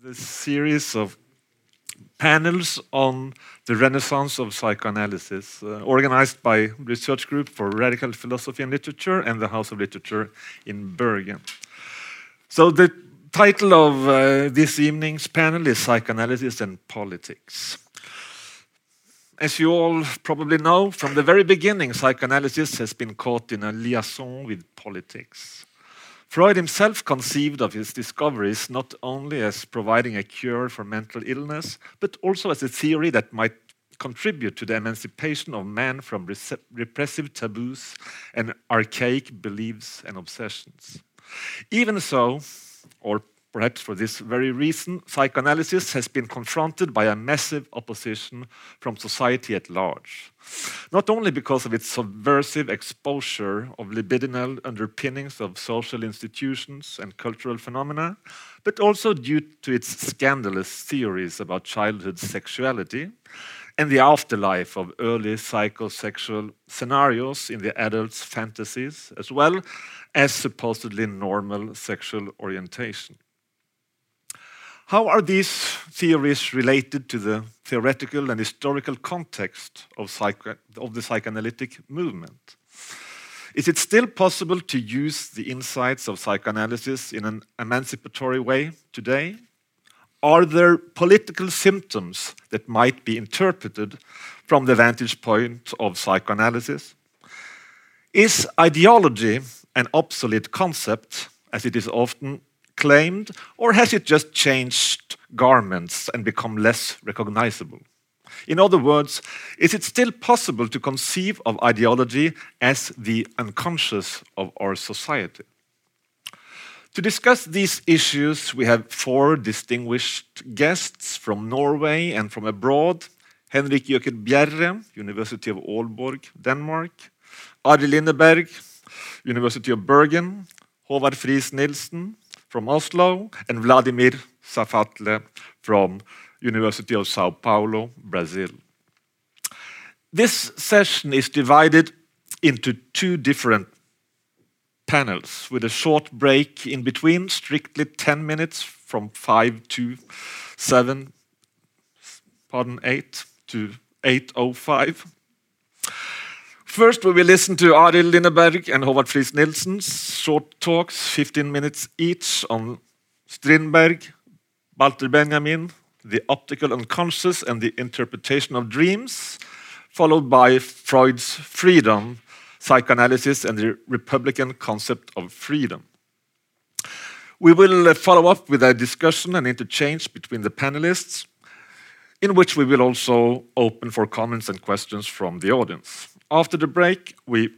the series of panels on the renaissance of psychoanalysis, uh, organized by Research Group for Radical Philosophy and Literature and the House of Literature in Bergen. So the title of uh, this evening's panel is Psychoanalysis and Politics. As you all probably know, from the very beginning, psychoanalysis has been caught in a liaison with politics. Freud himself conceived of his discoveries not only as providing a cure for mental illness, but also as a theory that might contribute to the emancipation of man from repressive taboos and archaic beliefs and obsessions. Even so, or perhaps for this very reason, psychoanalysis has been confronted by a massive opposition from society at large. Not only because of its subversive exposure of libidinal underpinnings of social institutions and cultural phenomena, but also due to its scandalous theories about childhood sexuality and the afterlife of early psychosexual scenarios in the adult's fantasies, as well as supposedly normal sexual orientation. How are these theories related to the theoretical and historical context of, of the psychoanalytic movement? Is it still possible to use the insights of psychoanalysis in an emancipatory way today? Are there political symptoms that might be interpreted from the vantage point of psychoanalysis? Is ideology an obsolete concept, as it is often claimed, or has it just changed garments and become less recognizable? In other words, is it still possible to conceive of ideology as the unconscious of our society? To discuss these issues, we have four distinguished guests from Norway and from abroad. Henrik Jøker Bjerre, University of Aalborg, Denmark. Arild Linneberg, University of Bergen. Håvard Friis Nielsen, from Oslo, and Vladimir Safatle from University of Sao Paulo, Brazil. This session is divided into two different panels with a short break in between, strictly 10 minutes from 5 to 7, pardon, 8 to 8.05. First, we will listen to Arild Linneberg and Håvard Friis Nielsen's short talks, 15 minutes each, on Strindberg, Walter Benjamin, the optical unconscious and the interpretation of dreams, followed by Freud's freedom, psychoanalysis, and the Republican concept of freedom. We will follow up with a discussion and interchange between the panelists, in which we will also open for comments and questions from the audience. After the break, we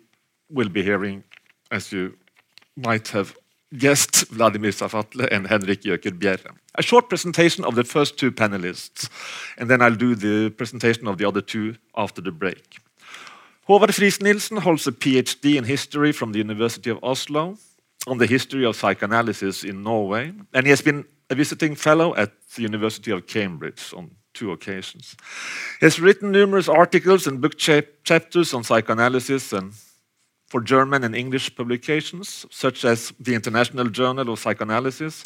will be hearing, as you might have guessed, Vladimir Safatle and Henrik Jøker Bjerre. A short presentation of the first two panelists, and then I'll do the presentation of the other two after the break. Håvard Friis Nielsen holds a PhD in history from the University of Oslo on the history of psychoanalysis in Norway, and he has been a visiting fellow at the University of Cambridge on two occasions. He has written numerous articles and book cha chapters on psychoanalysis and for German and English publications, such as the International Journal of Psychoanalysis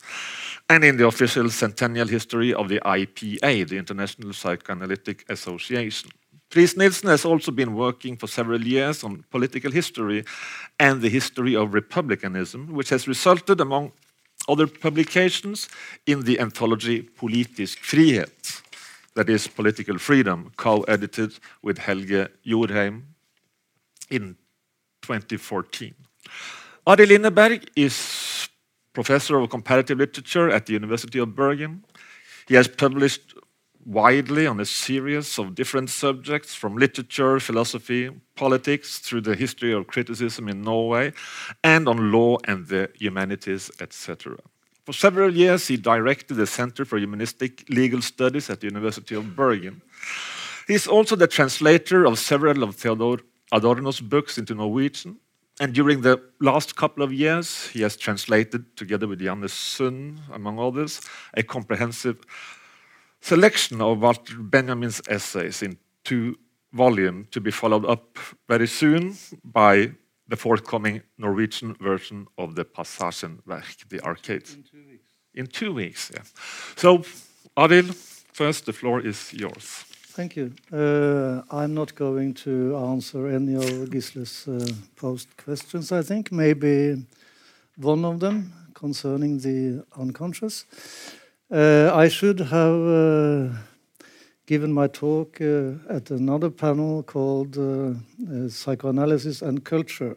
and in the official centennial history of the IPA, the International Psychoanalytic Association. Friis Nielsen has also been working for several years on political history and the history of republicanism, which has resulted, among other publications, in the anthology Politisk frihet, that is Political Freedom, co-edited with Helge Jordheim in 2014. Arild Linneberg is professor of comparative literature at the University of Bergen. He has published widely on a series of different subjects from literature, philosophy, politics, through the history of criticism in Norway, and on law and the humanities, etc. For several years, he directed the Center for Humanistic Legal Studies at the University of Bergen. He is also the translator of several of Theodor Adorno's books into Norwegian, and during the last couple of years, he has translated, together with Janne Sund, among others, a comprehensive selection of Walter Benjamin's essays in two volumes to be followed up very soon by the forthcoming Norwegian version of the Passagenwerk, the arcades. In two weeks. in two weeks. Yeah. So, Arild, first, the floor is yours. Thank you. Uh, I'm not going to answer any of Gisle's uh, post questions, I think. Maybe one of them concerning the unconscious. Uh, I should have uh, given my talk uh, at another panel called uh, Psychoanalysis and Culture.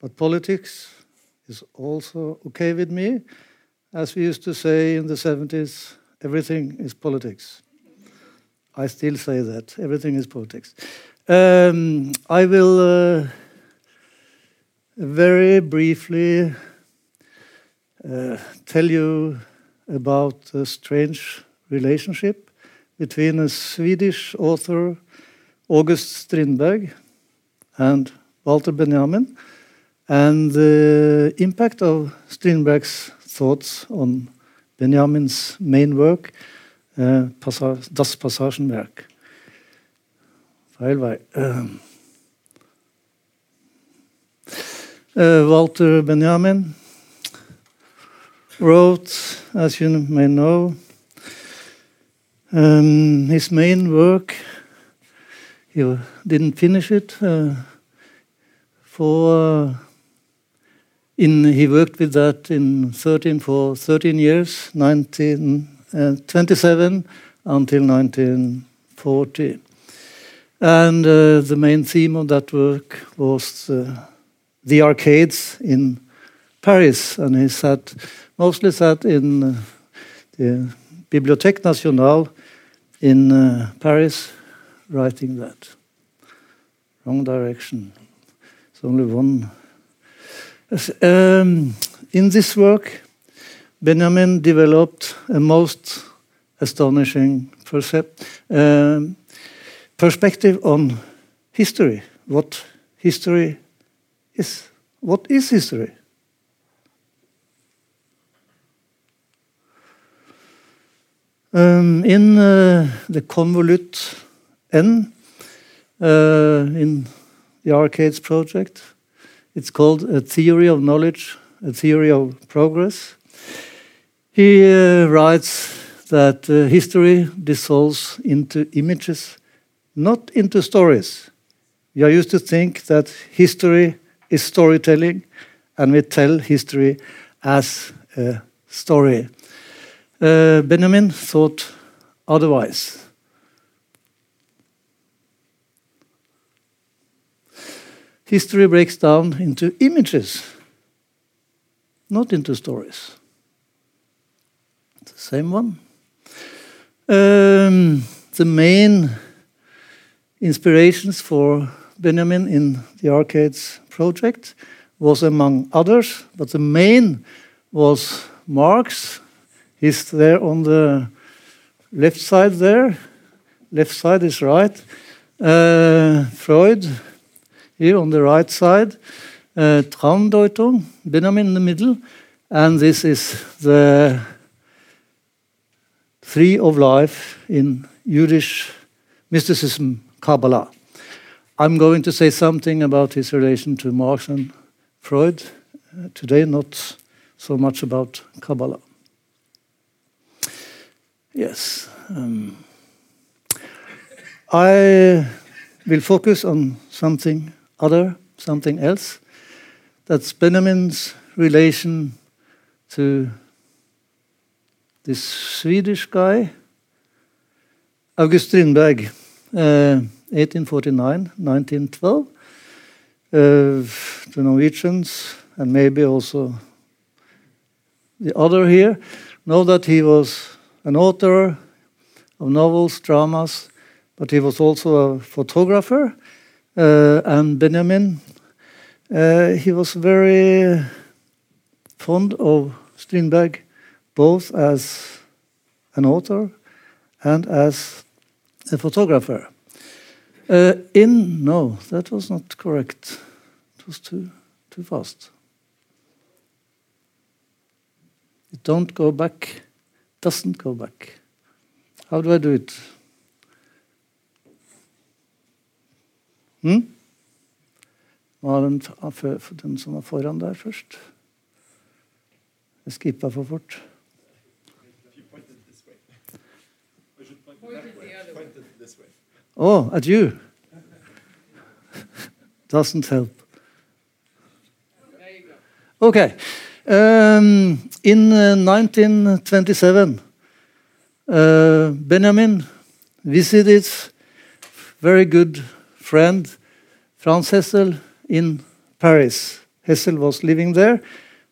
But politics is also okay with me. As we used to say in the 70s, everything is politics. I still say that. Everything is politics. Um, I will uh, very briefly uh, tell you about a strange relationship between a Swedish author, August Strindberg, and Walter Benjamin, and the impact of Strindberg's thoughts on Benjamin's main work, uh, Das Passagenwerk. Feil vei. Uh, uh, Walter Benjamin wrote, as you may know, um, his main work. He didn't finish it uh, for. In, he worked with that in 13 for 13 years, 19, uh, 27 until 1940. And uh, the main theme of that work was uh, the arcades in Paris. And he sat, mostly sat in uh, the Bibliothèque Nationale in uh, Paris writing that. Wrong direction. It's only one. Um, in this work, Benjamin developed a most astonishing um, perspective on history. What history is. What is history? Um, in uh, the convolute N uh, in the Arcades project, it's called a theory of knowledge, a theory of progress. He uh, writes that uh, history dissolves into images, not into stories. We are used to think that history is storytelling, and we tell history as a story. Uh, Benjamin thought otherwise. History breaks down into images, not into stories. The same one. Um, the main inspirations for Benjamin in the Arcades project was among others, but the main was Marx He's there on the left side there. Left side is right. Uh, Freud here on the right side. Uh, Traumdeutung, Benjamin in the middle. And this is the tree of life in Yiddish mysticism, Kabbalah. I'm going to say something about his relation to Marx and Freud uh, today, not so much about Kabbalah. Yes. Um, I will focus on something other, something else. That's Benjamin's relation to this Swedish guy, August Strindberg, uh, 1849, 1912. Uh, the Norwegians, and maybe also the other here, know that he was an author of novels, dramas, but he was also a photographer. Uh, and Benjamin, uh, he was very fond of Strindberg, both as an author and as a photographer. Uh, in no, that was not correct. It was too too fast. Don't go back doesn't go back. How do I do it? Hmm? Var den, den som var foran der, først? Jeg skippa for fort. Oh, at you. Doesn't help. Okay. Um, in uh, 1927, uh, Benjamin visited very good friend Franz Hessel in Paris. Hessel was living there.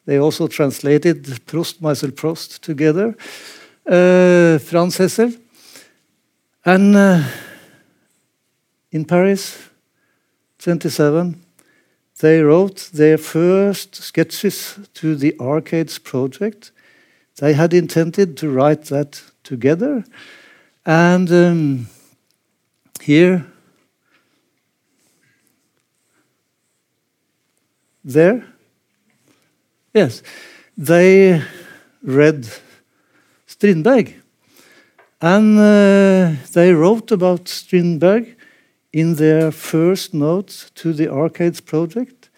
They also translated Prost, Meisel, Prost together. Uh, Franz Hessel. And uh, in Paris, 27, they wrote their first sketches to the Arcades project. They had intended to write that together. And um, here, there, yes, they read Strindberg. And uh, they wrote about Strindberg in their first notes to the Arcades project.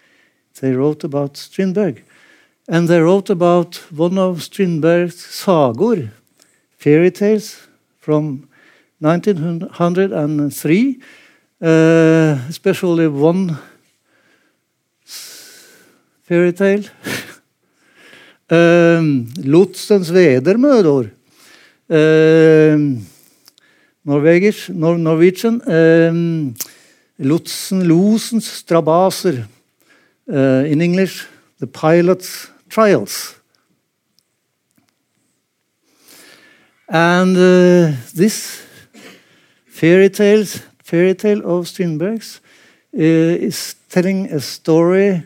They wrote about Strindberg. And they wrote about one of Strindberg's sagor, fairy tales from 1903, uh, especially one fairy tale. um, Lotsens vedermødor. Um, Norwegish, Nor Norwegian. Um, Lotsen, losens strabaser. Uh, in English, the pilot's trials. And uh, this fairy tales, fairy tale of Strindberg's uh, is telling a story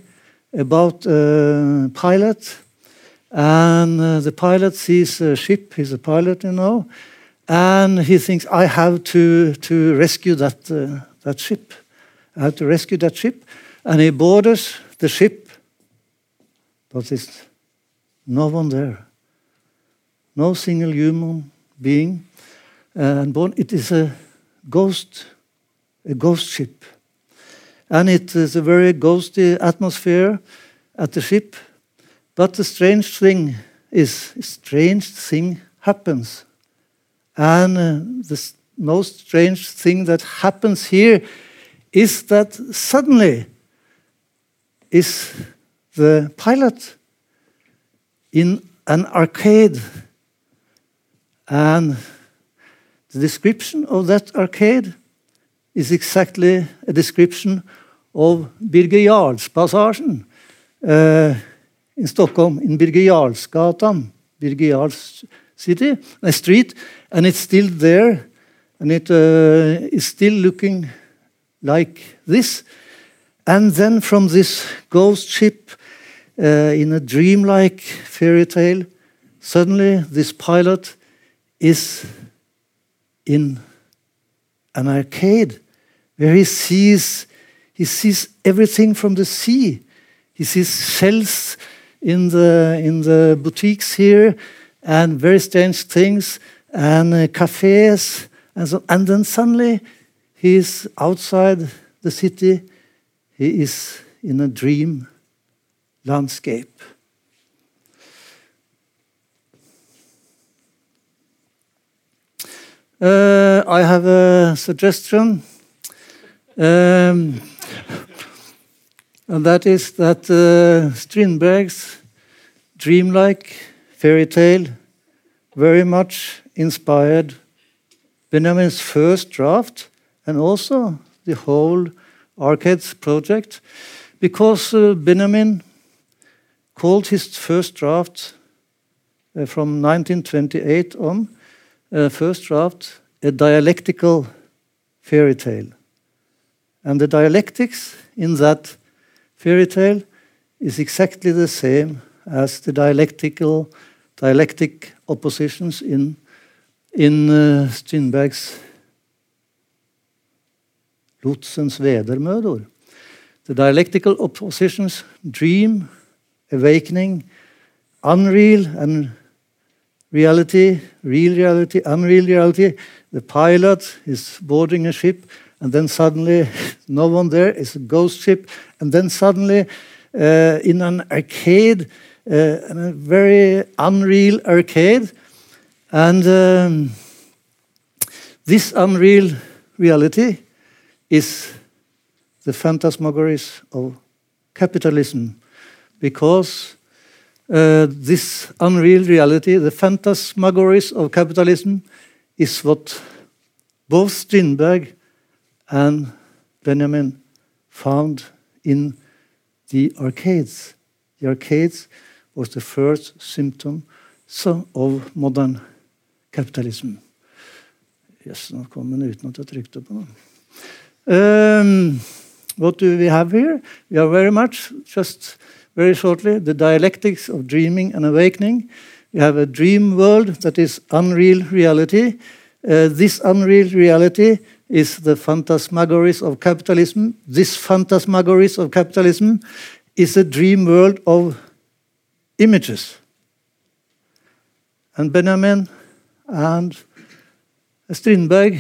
about a pilot, and uh, the pilot sees a ship. He's a pilot, you know, and he thinks, "I have to to rescue that uh, that ship. I have to rescue that ship," and he boards the ship, but there's no one there. No single human being, and born. It is a ghost, a ghost ship and it is a very ghosty atmosphere at the ship. But the strange thing is, strange thing happens. And uh, the most strange thing that happens here is that suddenly is the pilot in an arcade. And the description of that arcade is exactly a description of Birger Jarlspassasjen uh, in Stockholm, in Birger Jarlsgatan, Birger Jarls city, a street, and it's still there, and it uh, is still looking like this. And then from this ghost ship, uh, in a dreamlike fairy tale, suddenly this pilot is in an arcade where he sees he sees everything from the sea. He sees shells in the in the boutiques here, and very strange things, and uh, cafes, and so. And then suddenly, he is outside the city. He is in a dream landscape. Uh, I have a suggestion. Um, and that is that uh, Strindberg's dreamlike fairy tale very much inspired Benjamin's first draft and also the whole Arcades project because uh, Benjamin called his first draft uh, from 1928 on, uh, first draft, a dialectical fairy tale. And the dialectics in that fairy tale is exactly the same as the dialectical dialectic oppositions in in uh, Strindberg's Lotsens vedermødor. The dialectical oppositions dream, awakening, unreal and reality, real reality, unreal reality. The pilot is boarding a ship and then suddenly no one there is a ghost ship and then suddenly uh, in an arcade a very unreal arcade and um, this unreal reality is the phantasmagories of capitalism because uh, this unreal reality, the phantasmagories of capitalism, is what both Strindberg and Benjamin found in the arcades. The arcades was the first symptom of modern capitalism. Yes, nå kom den uten at jeg trykte på den. Um, what do we have here? We are very much, just very shortly, the dialectics of dreaming and awakening. We have a dream world that is unreal reality. Uh, this unreal reality is the phantasmagories of capitalism. This phantasmagories of capitalism is a dream world of images. And Benjamin and Strindberg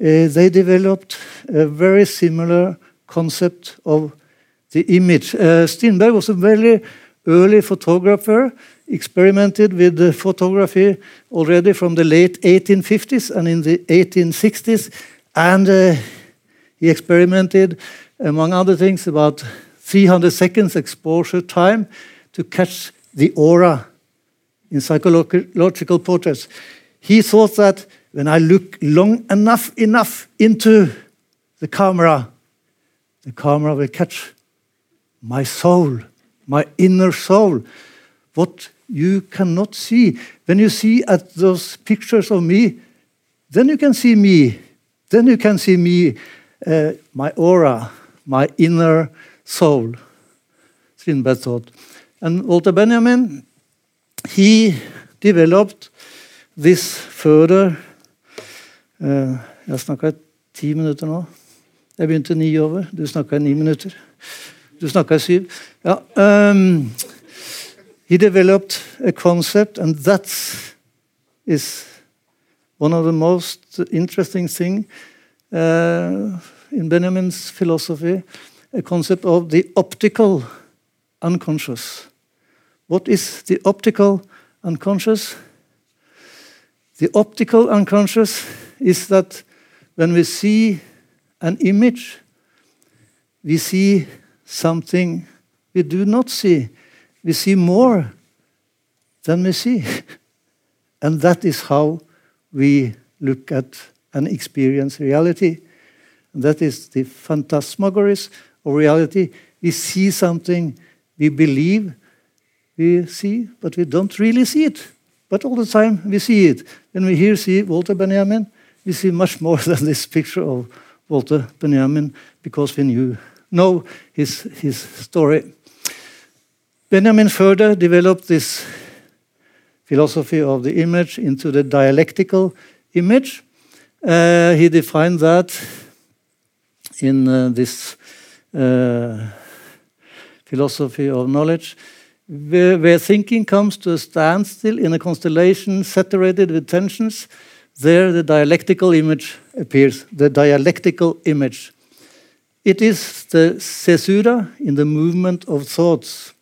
uh, they developed a very similar concept of the image. Uh, Strindberg was a very early photographer, experimented with photography already from the late 1850s and in the 1860s, and uh, he experimented, among other things, about 300 seconds exposure time to catch the aura in psychological portraits. He thought that when I look long enough enough into the camera, the camera will catch my soul, my inner soul, what you cannot see. When you see at those pictures of me, then you can see me. Then you can see me, uh, my aura, my inner soul. Strindberg thought. And Walter Benjamin, he developed this further Eh, jeg har snakka ti minutter nå. Jeg begynte ni over. Du snakka i ni minutter. Du snakka i syv. Ja, um, he developed a concept, and that is one of the most interesting thing uh, in Benjamin's philosophy, a concept of the optical unconscious. What is the optical unconscious? The optical unconscious is that when we see an image, we see something we do not see. We see more than we see. and that is how we look at and experience reality. And that is the phantasmagories of reality. We see something we believe we see, but we don't really see it. But all the time we see it. When we here see Walter Benjamin, we see much more than this picture of Walter Benjamin because we knew, know his, his story. Benjamin further developed this philosophy of the image into the dialectical image. Uh, he defined that in uh, this uh, philosophy of knowledge, where, where, thinking comes to a standstill in a constellation saturated with tensions, there, the dialectical image appears, the dialectical image. It is the caesura in the movement of thoughts.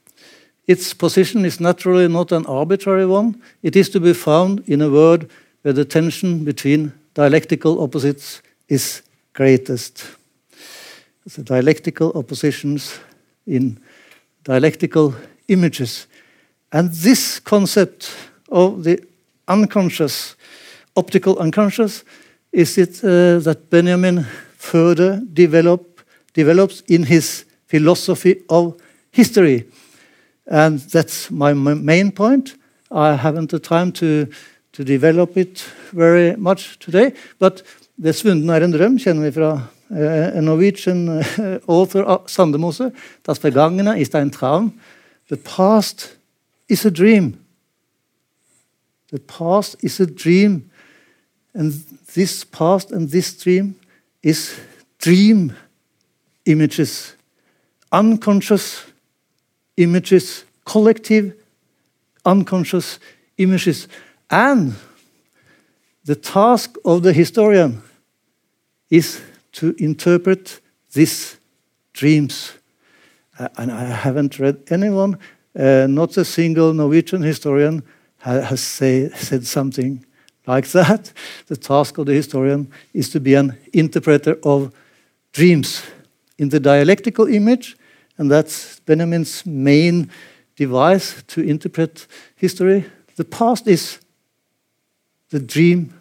Its position is naturally not an arbitrary one. It is to be found in a word where the tension between dialectical opposites is greatest. The dialectical oppositions in dialectical images. And this concept of the unconscious optical unconscious is it uh, that Benjamin further develop, develops in his philosophy of history. And that's my main point. I haven't the time to, to develop it very much today. But Det Svunden er en drøm kjenner vi fra uh, a Norwegian uh, author Sandemose. Das Vergangene ist ein Traum. The past is a dream. The past is a dream. And this past and this dream is dream images, unconscious images, collective unconscious images. And the task of the historian is to interpret these dreams. Uh, and I haven't read anyone, uh, not a single Norwegian historian, ha has say, said something like that. The task of the historian is to be an interpreter of dreams in the dialectical image, and that's Benjamin's main device to interpret history. The past is the dream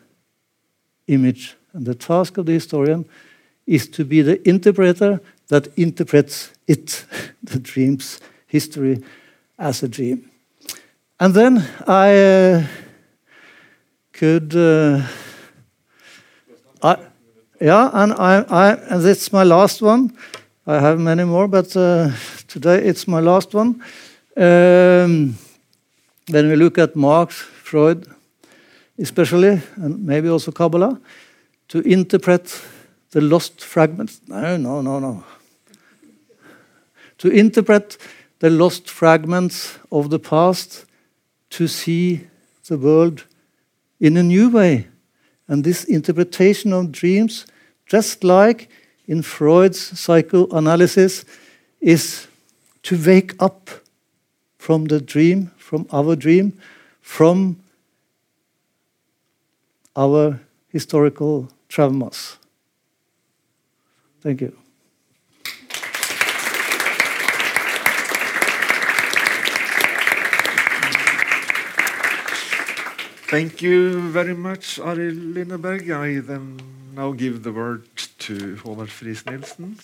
image, and the task of the historian is to be the interpreter that interprets it, the dream's history, as a dream. And then I uh, could. Uh, I, yeah, and I, I, and it's my last one. I have many more, but uh, today it's my last one. Um, when we look at Marx, Freud, especially, and maybe also Kabbalah, to interpret the lost fragments. No, no, no, no. To interpret the lost fragments of the past to see the world in a new way. And this interpretation of dreams, just like in Freud's psychoanalysis, is to wake up from the dream, from our dream, from our historical traumas. Thank you. Thank you very much, Arild Linneberg. I then now give the word to Håvard Friis Nielsen.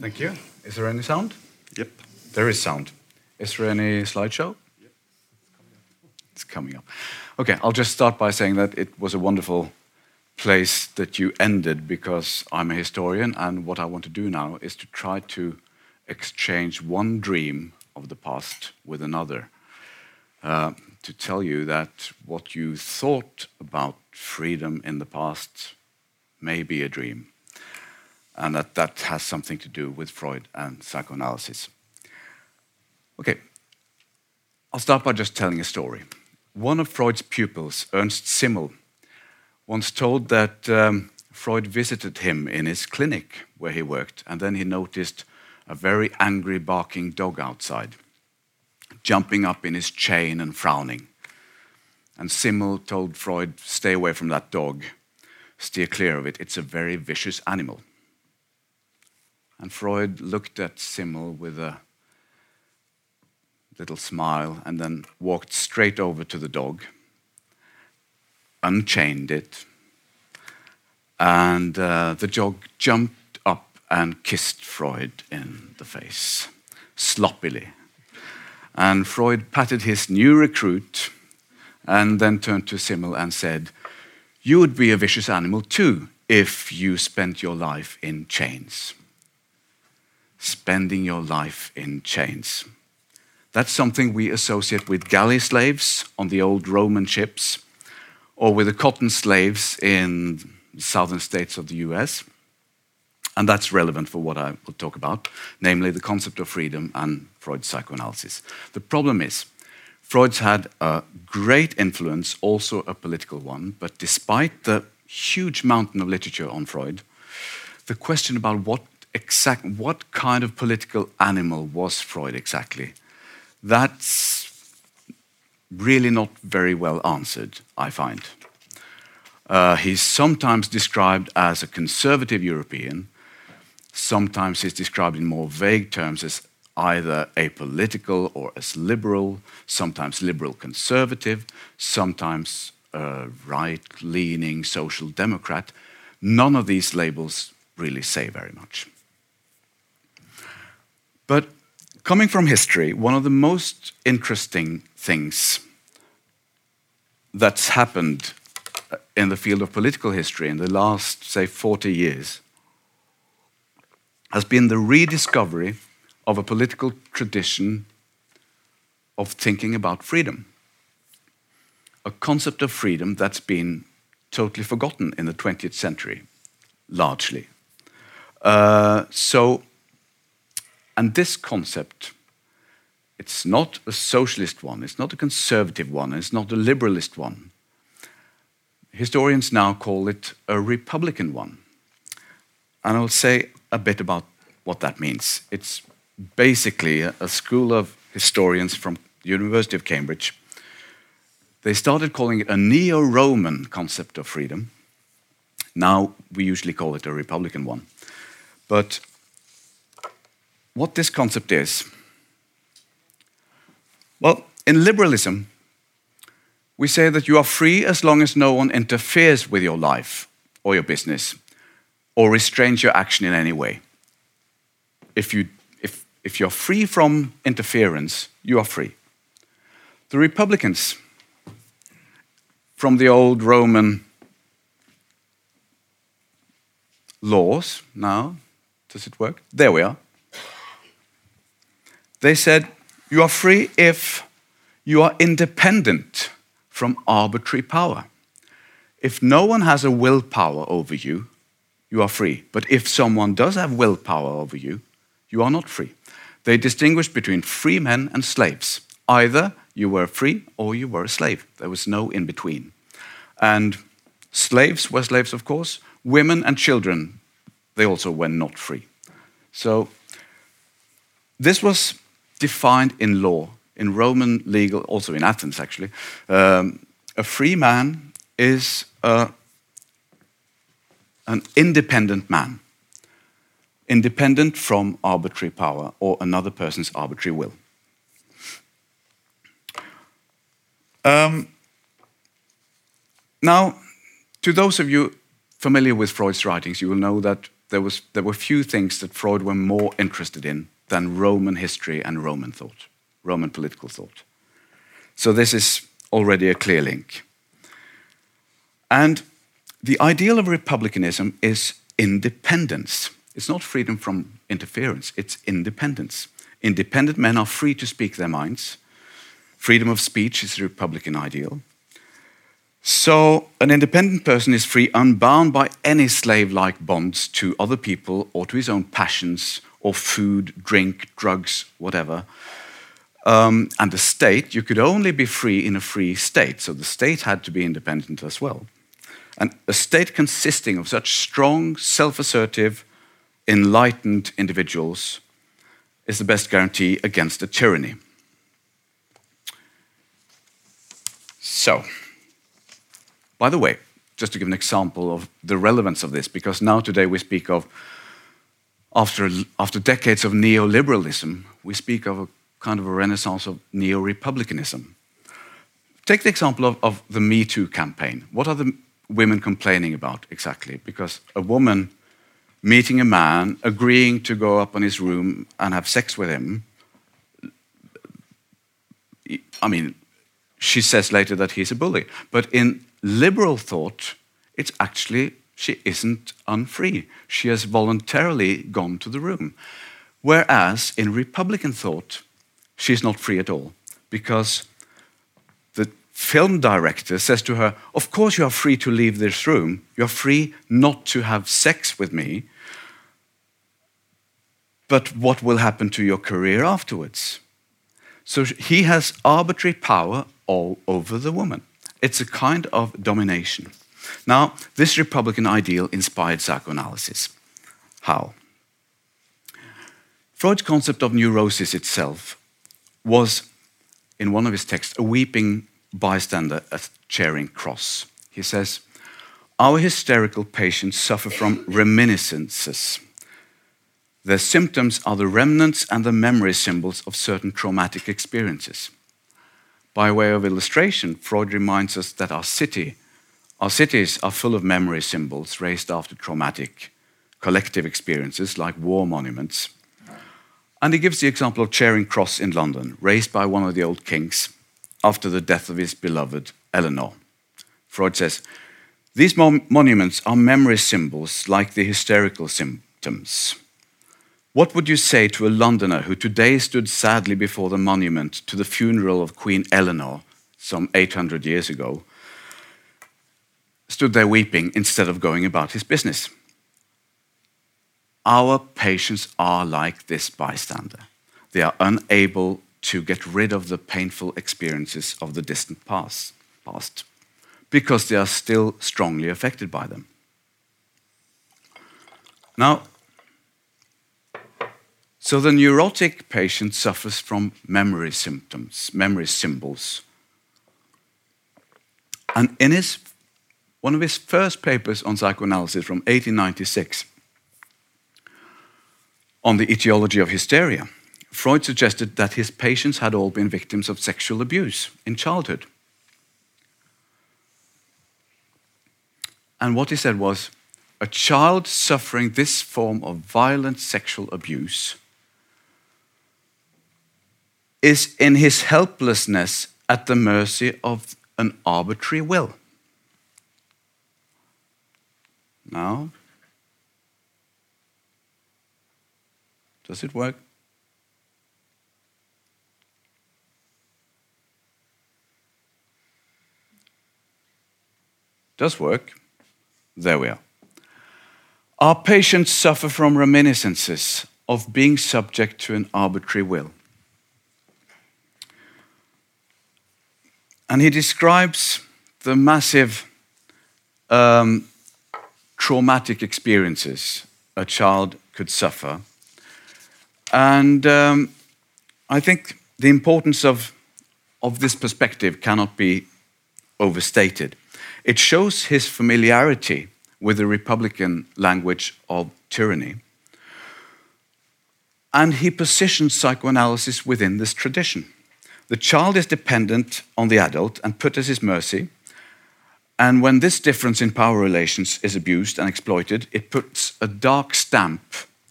Thank you. Is there any sound? Yep. There is sound. Is there any slideshow? Yep. It's coming up. Okay, I'll just start by saying that it was a wonderful place that you ended because I'm a historian, and what I want to do now is to try to exchange one dream of the past with another. Uh, to tell you that what you thought about freedom in the past may be a dream, and that that has something to do with Freud and psychoanalysis. Okay, I'll start by just telling a story. One of Freud's pupils, Ernst Simmel, once told that um, Freud visited him in his clinic where he worked, and then he noticed a very angry barking dog outside jumping up in his chain and frowning. And Simmel told Freud, stay away from that dog, steer clear of it, it's a very vicious animal. And Freud looked at Simmel with a little smile and then walked straight over to the dog, unchained it, and uh, the dog jumped up and kissed Freud in the face, sloppily and Freud patted his new recruit and then turned to Simmel and said, You would be a vicious animal too if you spent your life in chains. Spending your life in chains. That's something we associate with galley slaves on the old Roman ships or with the cotton slaves in the southern states of the US. And that's relevant for what I will talk about, namely the concept of freedom and Freud's psychoanalysis. The problem is, Freud's had a great influence, also a political one, but despite the huge mountain of literature on Freud, the question about what exact what kind of political animal was Freud exactly, that's really not very well answered, I find. Uh, he's sometimes described as a conservative European, Sometimes he's described in more vague terms as either apolitical or as liberal, sometimes liberal conservative, sometimes uh, a right leaning social democrat. None of these labels really say very much. But coming from history, one of the most interesting things that's happened uh, in the field of political history in the last, say, 40 years has been the rediscovery of a political tradition of thinking about freedom. A concept of freedom that's been totally forgotten in the 20th century, largely. Uh, so, and this concept, it's not a socialist one, it's not a conservative one, it's not a liberalist one. Historians now call it a republican one. And I'll say a bit about what that means. It's basically a, school of historians from the University of Cambridge They started calling it a neo Roman concept of freedom. Now we usually call it a Republican one. But what this concept is well, in liberalism, we say that you are free as long as no one interferes with your life or your business or restrains your action in any way. If, you, if, if you're free from interference, you are free. The Republicans from the old Roman laws now, does it work? There we are. They said you are free if you are independent from arbitrary power. If no one has a willpower over you, you are free. But if someone does have willpower over you, you are not free. They distinguish between free men and slaves. Either you were free or you were a slave. There was no in between. And slaves were slaves, of course. Women and children, they also were not free. So this was defined in law, in Roman legal, also in Athens actually. Um, a free man is a, an independent man, independent from arbitrary power or another person's arbitrary will. Um, now, to those of you familiar with Freud's writings, you will know that there, was, there were few things that Freud were more interested in than Roman history and Roman thought, Roman political thought. So this is already a clear link. And the ideal of republicanism is independence. It's not freedom from interference, it's independence. Independent men are free to speak their minds. Freedom of speech is the republican ideal. So, an independent person is free, unbound by any slave like bonds to other people or to his own passions or food, drink, drugs, whatever. Um, and the state, you could only be free in a free state, so the state had to be independent as well. And a state consisting of such strong, self assertive, enlightened individuals is the best guarantee against a tyranny. So, by the way, just to give an example of the relevance of this, because now today we speak of, after, after decades of neoliberalism, we speak of a kind of a renaissance of neo republicanism. Take the example of, of the Me Too campaign. What are the women complaining about exactly? Because a woman meeting a man, agreeing to go up on his room and have sex with him, I mean, she says later that he's a bully. But in liberal thought, it's actually she isn't unfree. She has voluntarily gone to the room. Whereas in Republican thought, she's not free at all because film director says to her, Of course, you are free to leave this room. You're free not to have sex with me. But what will happen to your career afterwards? So he has arbitrary power all over the woman. It's a kind of domination. Now, this Republican ideal inspired psychoanalysis. How? Freud's concept of neurosis itself was, in one of his texts, a weeping bystander at Charing Cross. He says, Our hysterical patients suffer from reminiscences. Their symptoms are the remnants and the memory symbols of certain traumatic experiences. By way of illustration, Freud reminds us that our city, our cities are full of memory symbols raised after traumatic collective experiences like war monuments. And he gives the example of Charing Cross in London, raised by one of the old kings after the death of his beloved Eleanor. Freud says, These monuments are memory symbols like the hysterical symptoms. What would you say to a Londoner who today stood sadly before the monument to the funeral of Queen Eleanor some 800 years ago, stood there weeping instead of going about his business? Our patients are like this bystander. They are unable to get rid of the painful experiences of the distant past, past because they are still strongly affected by them. Now, so the neurotic patient suffers from memory symptoms, memory symbols. And in his, one of his first papers on psychoanalysis from 1896, on the etiology of hysteria, Freud suggested that his patients had all been victims of sexual abuse in childhood. And what he said was a child suffering this form of violent sexual abuse is in his helplessness at the mercy of an arbitrary will. Now, does it work? Does work. There we are. Our patients suffer from reminiscences of being subject to an arbitrary will. And he describes the massive um, traumatic experiences a child could suffer. And um, I think the importance of, of this perspective cannot be overstated. It shows his familiarity with the Republican language of tyranny. And he positions psychoanalysis within this tradition. The child is dependent on the adult and put at his mercy. And when this difference in power relations is abused and exploited, it puts a dark stamp,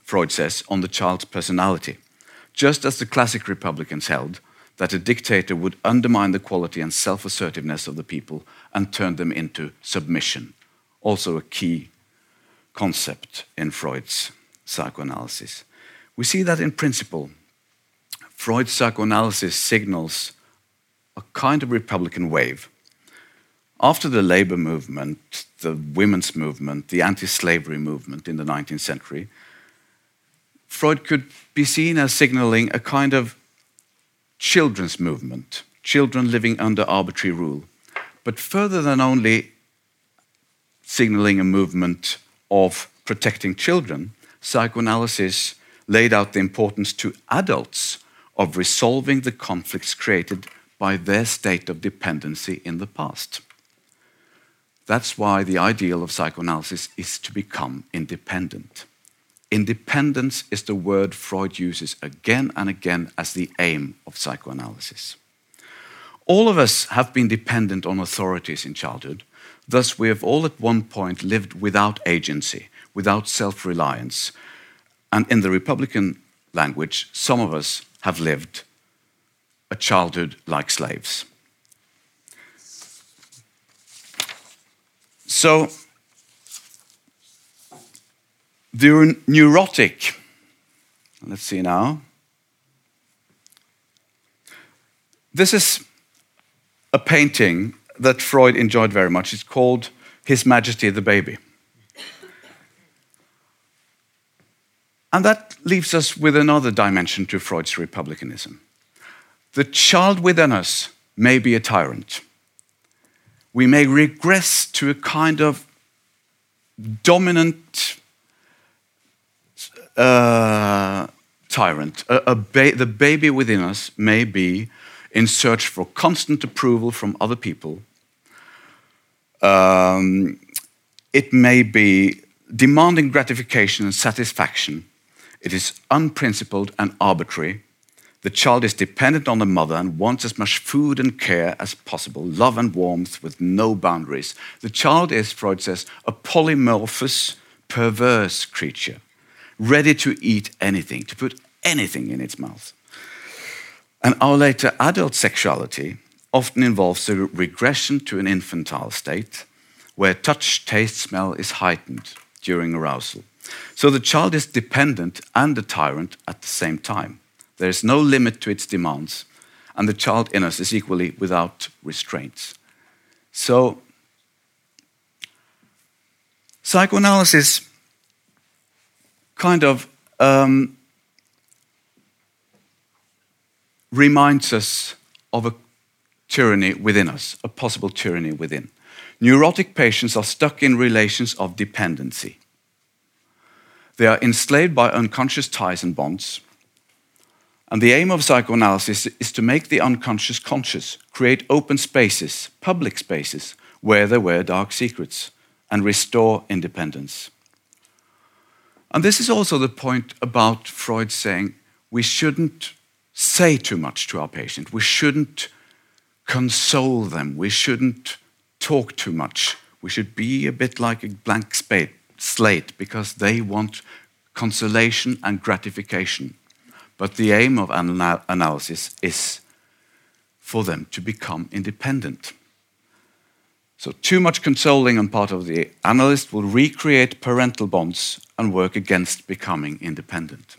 Freud says, on the child's personality. Just as the classic Republicans held that a dictator would undermine the quality and self assertiveness of the people and turn them into submission. Also, a key concept in Freud's psychoanalysis. We see that in principle. Freud's psychoanalysis signals a kind of Republican wave. After the labor movement, the women's movement, the anti slavery movement in the 19th century, Freud could be seen as signaling a kind of children's movement, children living under arbitrary rule. But further than only signaling a movement of protecting children, psychoanalysis laid out the importance to adults of resolving the conflicts created by their state of dependency in the past. That's why the ideal of psychoanalysis is to become independent. Independence is the word Freud uses again and again as the aim of psychoanalysis. All of us have been dependent on authorities in childhood. Thus, we have all at one point lived without agency, without self reliance. And in the Republican language, some of us have lived a childhood like slaves. So, the neurotic, let's see now. This is a painting that Freud enjoyed very much. It's called His Majesty the Baby. And that leaves us with another dimension to Freud's republicanism. The child within us may be a tyrant. We may regress to a kind of dominant tyrant. A, a ba the baby within us may be in search for constant approval from other people. Um, it may be demanding gratification and satisfaction. It is unprincipled and arbitrary. The child is dependent on the mother and wants as much food and care as possible, love and warmth with no boundaries. The child is, Freud says, a polymorphous, perverse creature ready to eat anything, to put anything in its mouth. And our later adult sexuality often involves a regression to an infantile state where touch, taste, smell is heightened during arousal. So the child is dependent and a tyrant at the same time. There is no limit to its demands, and the child in us is equally without restraints. So, psychoanalysis kind of um, reminds us of a tyranny within us, a possible tyranny within. Neurotic patients are stuck in relations of dependency. They are enslaved by unconscious ties and bonds. And the aim of psychoanalysis is to make the unconscious conscious, create open spaces, public spaces, where there were dark secrets and restore independence. And this is also the point about Freud saying we shouldn't say too much to our patient. We shouldn't console them. We shouldn't talk too much. We should be a bit like a blank slate because they want consolation and gratification. But the aim of anal analysis is for them to become independent. So, too much consoling on part of the analyst will recreate parental bonds and work against becoming independent.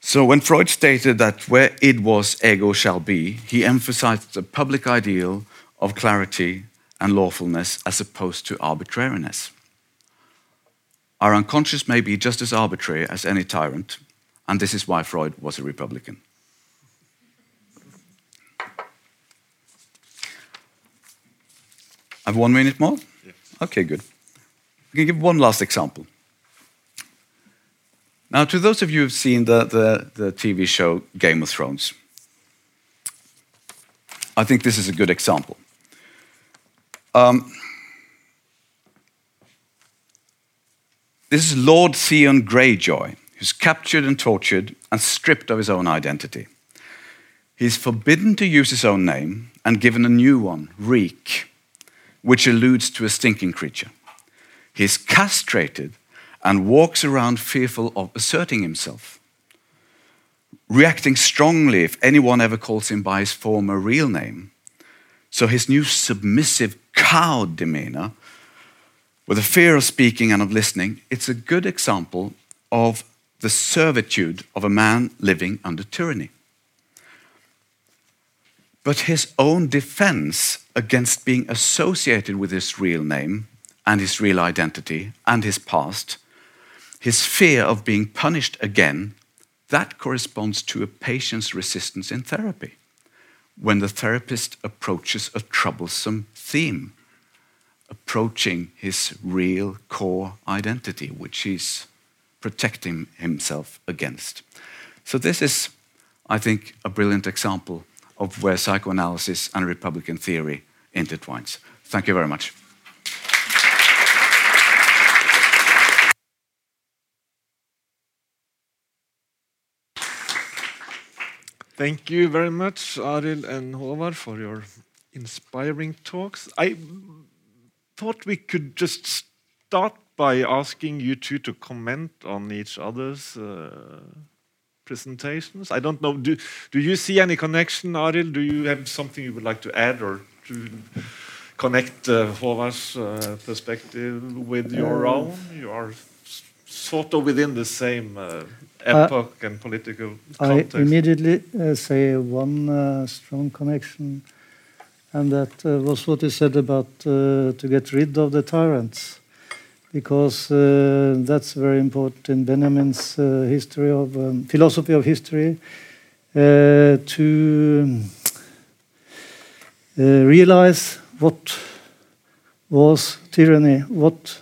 So, when Freud stated that where id was, ego shall be, he emphasized the public ideal of clarity and lawfulness as opposed to arbitrariness. Our unconscious may be just as arbitrary as any tyrant, and this is why Freud was a Republican. I have one minute more? Yes. Okay, good. I can give one last example. Now, to those of you who've seen the, the, the TV show Game of Thrones, I think this is a good example. Um, this is Lord Theon Greyjoy, who's captured and tortured and stripped of his own identity. He's forbidden to use his own name and given a new one, Reek which alludes to a stinking creature. He's castrated and walks around fearful of asserting himself, reacting strongly if anyone ever calls him by his former real name. So his new submissive, cowed demeanor, with a fear of speaking and of listening, it's a good example of the servitude of a man living under tyranny. But his own defense against being associated with his real name and his real identity and his past, his fear of being punished again, that corresponds to a patient's resistance in therapy. When the therapist approaches a troublesome theme, approaching his real core identity, which he's protecting himself against. So, this is, I think, a brilliant example of where psychoanalysis and Republican theory intertwines. Thank you very much. Thank you very much, Arild and Håvard, for your inspiring talks. I thought we could just start by asking you two to comment on each other's uh, presentations. I don't know. Do, do you see any connection, Arild? Do you have something you would like to add or to connect uh, Håvard's uh, perspective with your uh, own? You are sort of within the same uh, epoch and political context. I immediately uh, say one uh, strong connection, and that was what you said about to get rid of the tyrants because uh, that's very important in Benjamin's uh, history of um, philosophy of history uh, to uh, realize what was tyranny, what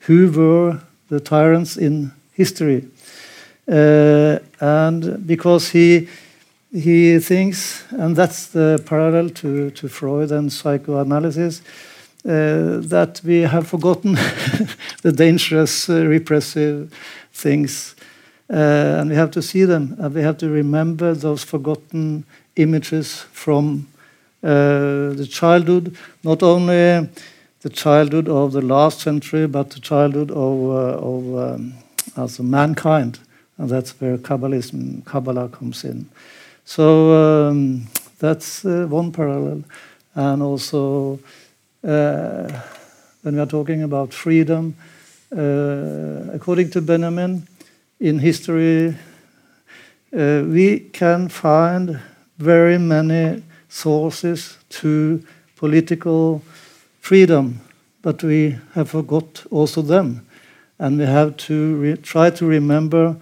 who were the tyrants in history, uh, and because he he thinks, and that's the parallel to, to Freud and psychoanalysis uh, that we have forgotten the dangerous, uh, repressive things. Uh, and we have to see them, and we have to remember those forgotten images from the childhood, not only the childhood of the last century, but the childhood of, of um, also mankind. And that's where Kabbalism, Kabbalah comes in. So um, that's uh, one parallel. And also uh, when we are talking about freedom, uh, according to Benjamin, in history, uh, we can find very many sources to political freedom, but we have forgot also them. And we have to try to remember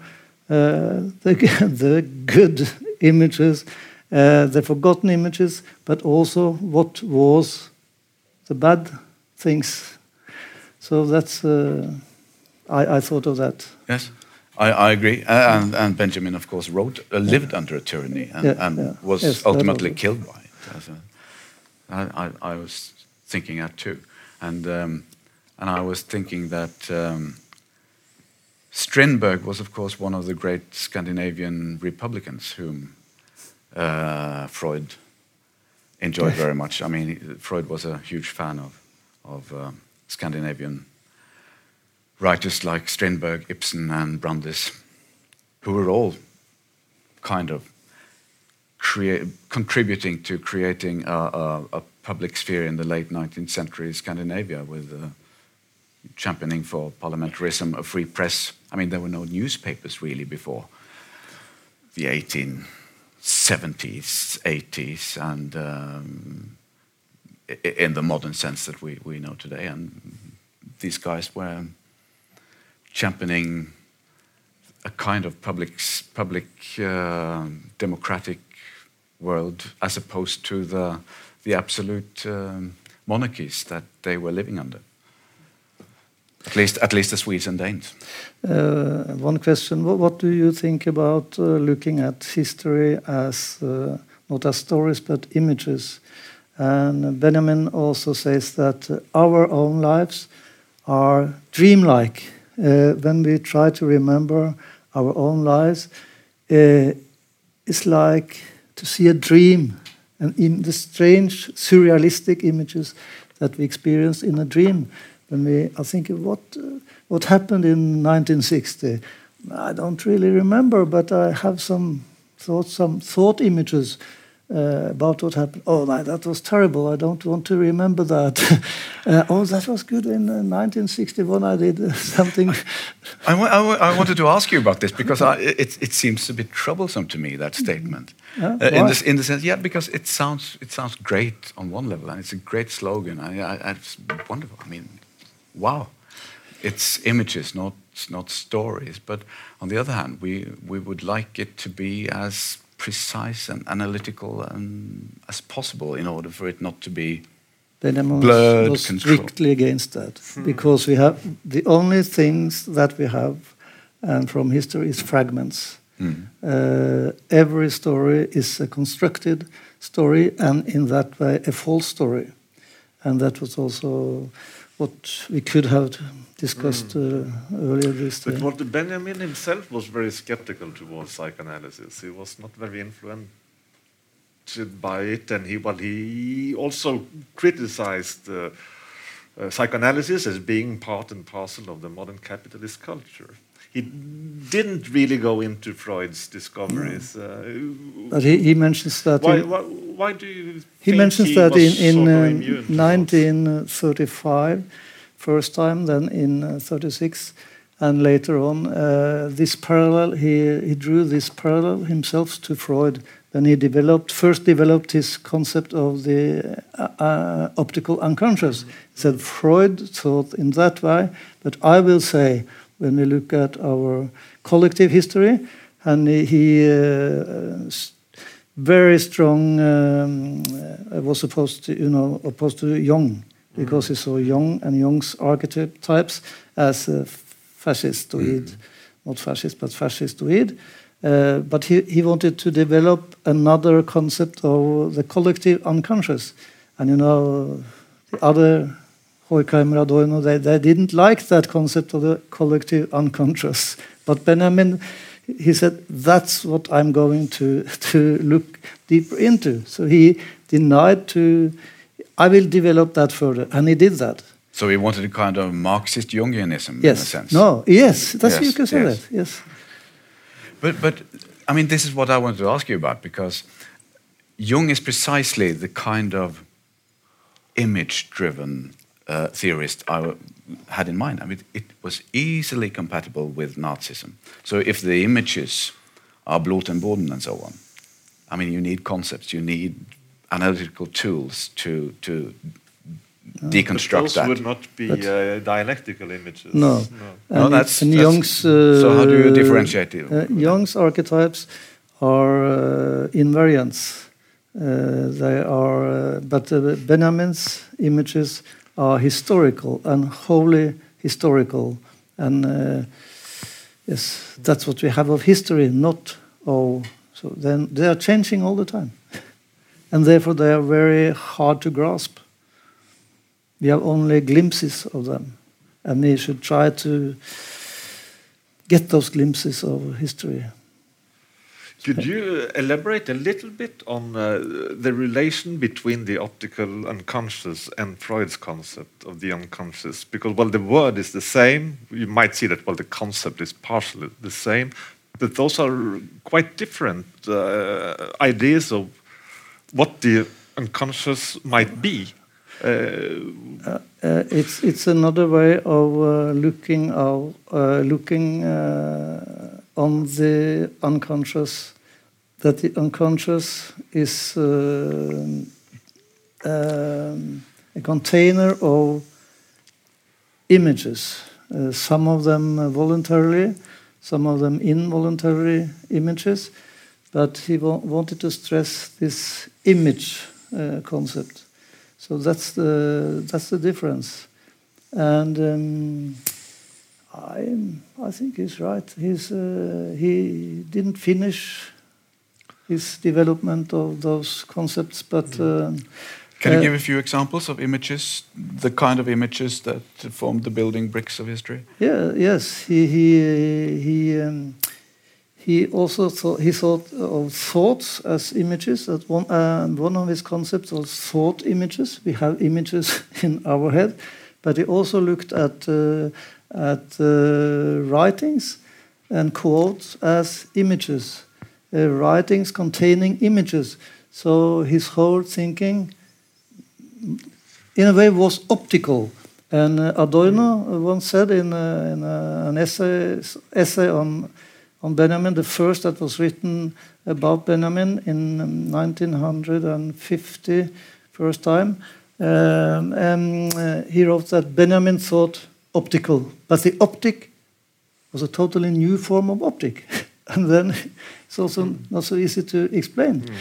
uh, the, the good images, uh, the forgotten images, but also what was the bad things. So that's uh, I, I, thought of that. Yes, I, I agree. Uh, and, and, Benjamin, of course, wrote uh, lived under a tyranny and, yeah, and yeah. was yes, ultimately killed by it. I, I, I was thinking that too, and um, and I was thinking that um, Strindberg was, of course, one of the great Scandinavian Republicans whom uh, Freud enjoyed very much. I mean, Freud was a huge fan of of um, Scandinavian writers like Strindberg, Ibsen, and Brandes, who were all kind of contributing to creating a, a, a, public sphere in the late 19th century Scandinavia with uh, championing for parliamentarism, a free press. I mean, there were no newspapers really before the 1870s, 80s, and um, in the modern sense that we, we know today. And these guys were championing a kind of public, public uh, democratic world as opposed to the, the absolute um, monarchies that they were living under. At least, at least the Swedes and Danes. Uh, one question: what, what, do you think about uh, looking at history as uh, not as stories but images? And Benjamin also says that our own lives are dreamlike. Uh, when we try to remember our own lives, uh, it's like to see a dream and in the strange surrealistic images that we experience in a dream. When we are thinking, what uh, what happened in 1960 I don't really remember but I have some thoughts some thought images uh, about what happened. Oh, my, that was terrible. I don't want to remember that. uh, oh, that was good. In uh, 1961, I did uh, something. I, I, wanted to ask you about this because I, it, it seems a bit troublesome to me that statement. Yeah, in, this, in the sense, yeah, because it sounds it sounds great on one level, and it's a great slogan. I, I, it's wonderful. I mean, wow, it's images, not not stories. But on the other hand, we we would like it to be as precise and analytical and as possible in order for it not to be Benjamin blurred, was strictly against that hmm. because we have the only things that we have and from history is fragments. Mm. Uh, every story is a constructed story and in that way a false story. And that was also what we could have discussed mm. uh, earlier this day. But what Benjamin himself was very skeptical towards psychoanalysis. He was not very influenced by it, and he well, he also criticized uh, uh, psychoanalysis as being part and parcel of the modern capitalist culture. He didn't really go into Freud's discoveries. No. Uh, but he, he, mentions that. Why, why, why do you? He mentions he that in, in uh, 1935 first time, then in uh, 36, and later on, uh, this parallel, he, he drew this parallel himself to Freud when he developed, first developed his concept of the uh, optical unconscious. He said Freud thought in that way, but I will say, when we look at our collective history, and he, very strong um, was opposed to, you know, opposed to Jung because he saw Jung and Jung's archetypes as uh, fascistoid, mm. not fascist, but fascistoid. Uh, but he, he wanted to develop another concept of the collective unconscious. And you know, the other Horkheimer, Adorno, they, they didn't like that concept of the collective unconscious. But Benjamin, he said, that's what I'm going to, to look deeper into. So he denied to I will develop that further. And he did that. So he wanted a kind of Marxist Jungianism yes. in a sense. No, yes, that's yes, you can say yes. that. Yes. But but I mean this is what I wanted to ask you about because Jung is precisely the kind of image-driven uh, theorist I had in mind. I mean, it was easily compatible with Nazism. So if the images are Blut and Boden and so on, I mean, you need concepts, you need analytical tools to to deconstruct those that. would not be uh, dialectical images. No, no, no that's, and that's Jung's. Uh, so how do you differentiate it? Uh, Jung's archetypes are uh, invariants. Uh, they are, uh, but Benjamin's images are historical and wholly historical, and yes, that's what we have of history, not of. So then they are changing all the time. And therefore they are very hard to grasp. We have only glimpses of them, and we should try to get those glimpses of history. Could you elaborate a little bit on uh, the relation between the optical unconscious and Freud's concept of the unconscious? Because, while the word is the same. You might see that, while the concept is partially the same, but those are quite different uh, ideas of what the unconscious might be. Uh, uh, uh it's it's another way of uh, looking of looking on the unconscious, that the unconscious is uh, um, a container of images, uh, some of them voluntarily, some of them involuntary images, but he wa wanted to stress this image uh, concept. So that's the that's the difference, and. Um, I, I think he's right. He's, uh, he didn't finish his development of those concepts, but. Uh, Can you uh, give a few examples of images, the kind of images that formed the building bricks of history? Yeah, yes. He, he, he, um, he also thought, he thought of thoughts as images. That one, uh, one of his concepts was thought images. We have images in our head, but he also looked at uh, at uh, writings and quotes as images, uh, writings containing images. So his whole thinking, in a way, was optical. And uh, Adorno once said in, in an essay, essay on, on Benjamin, the first that was written about Benjamin in 1950, first time, um, and uh, he wrote that Benjamin thought optical. But the optic was a totally new form of optic. and then it's also not so easy to explain. Mm.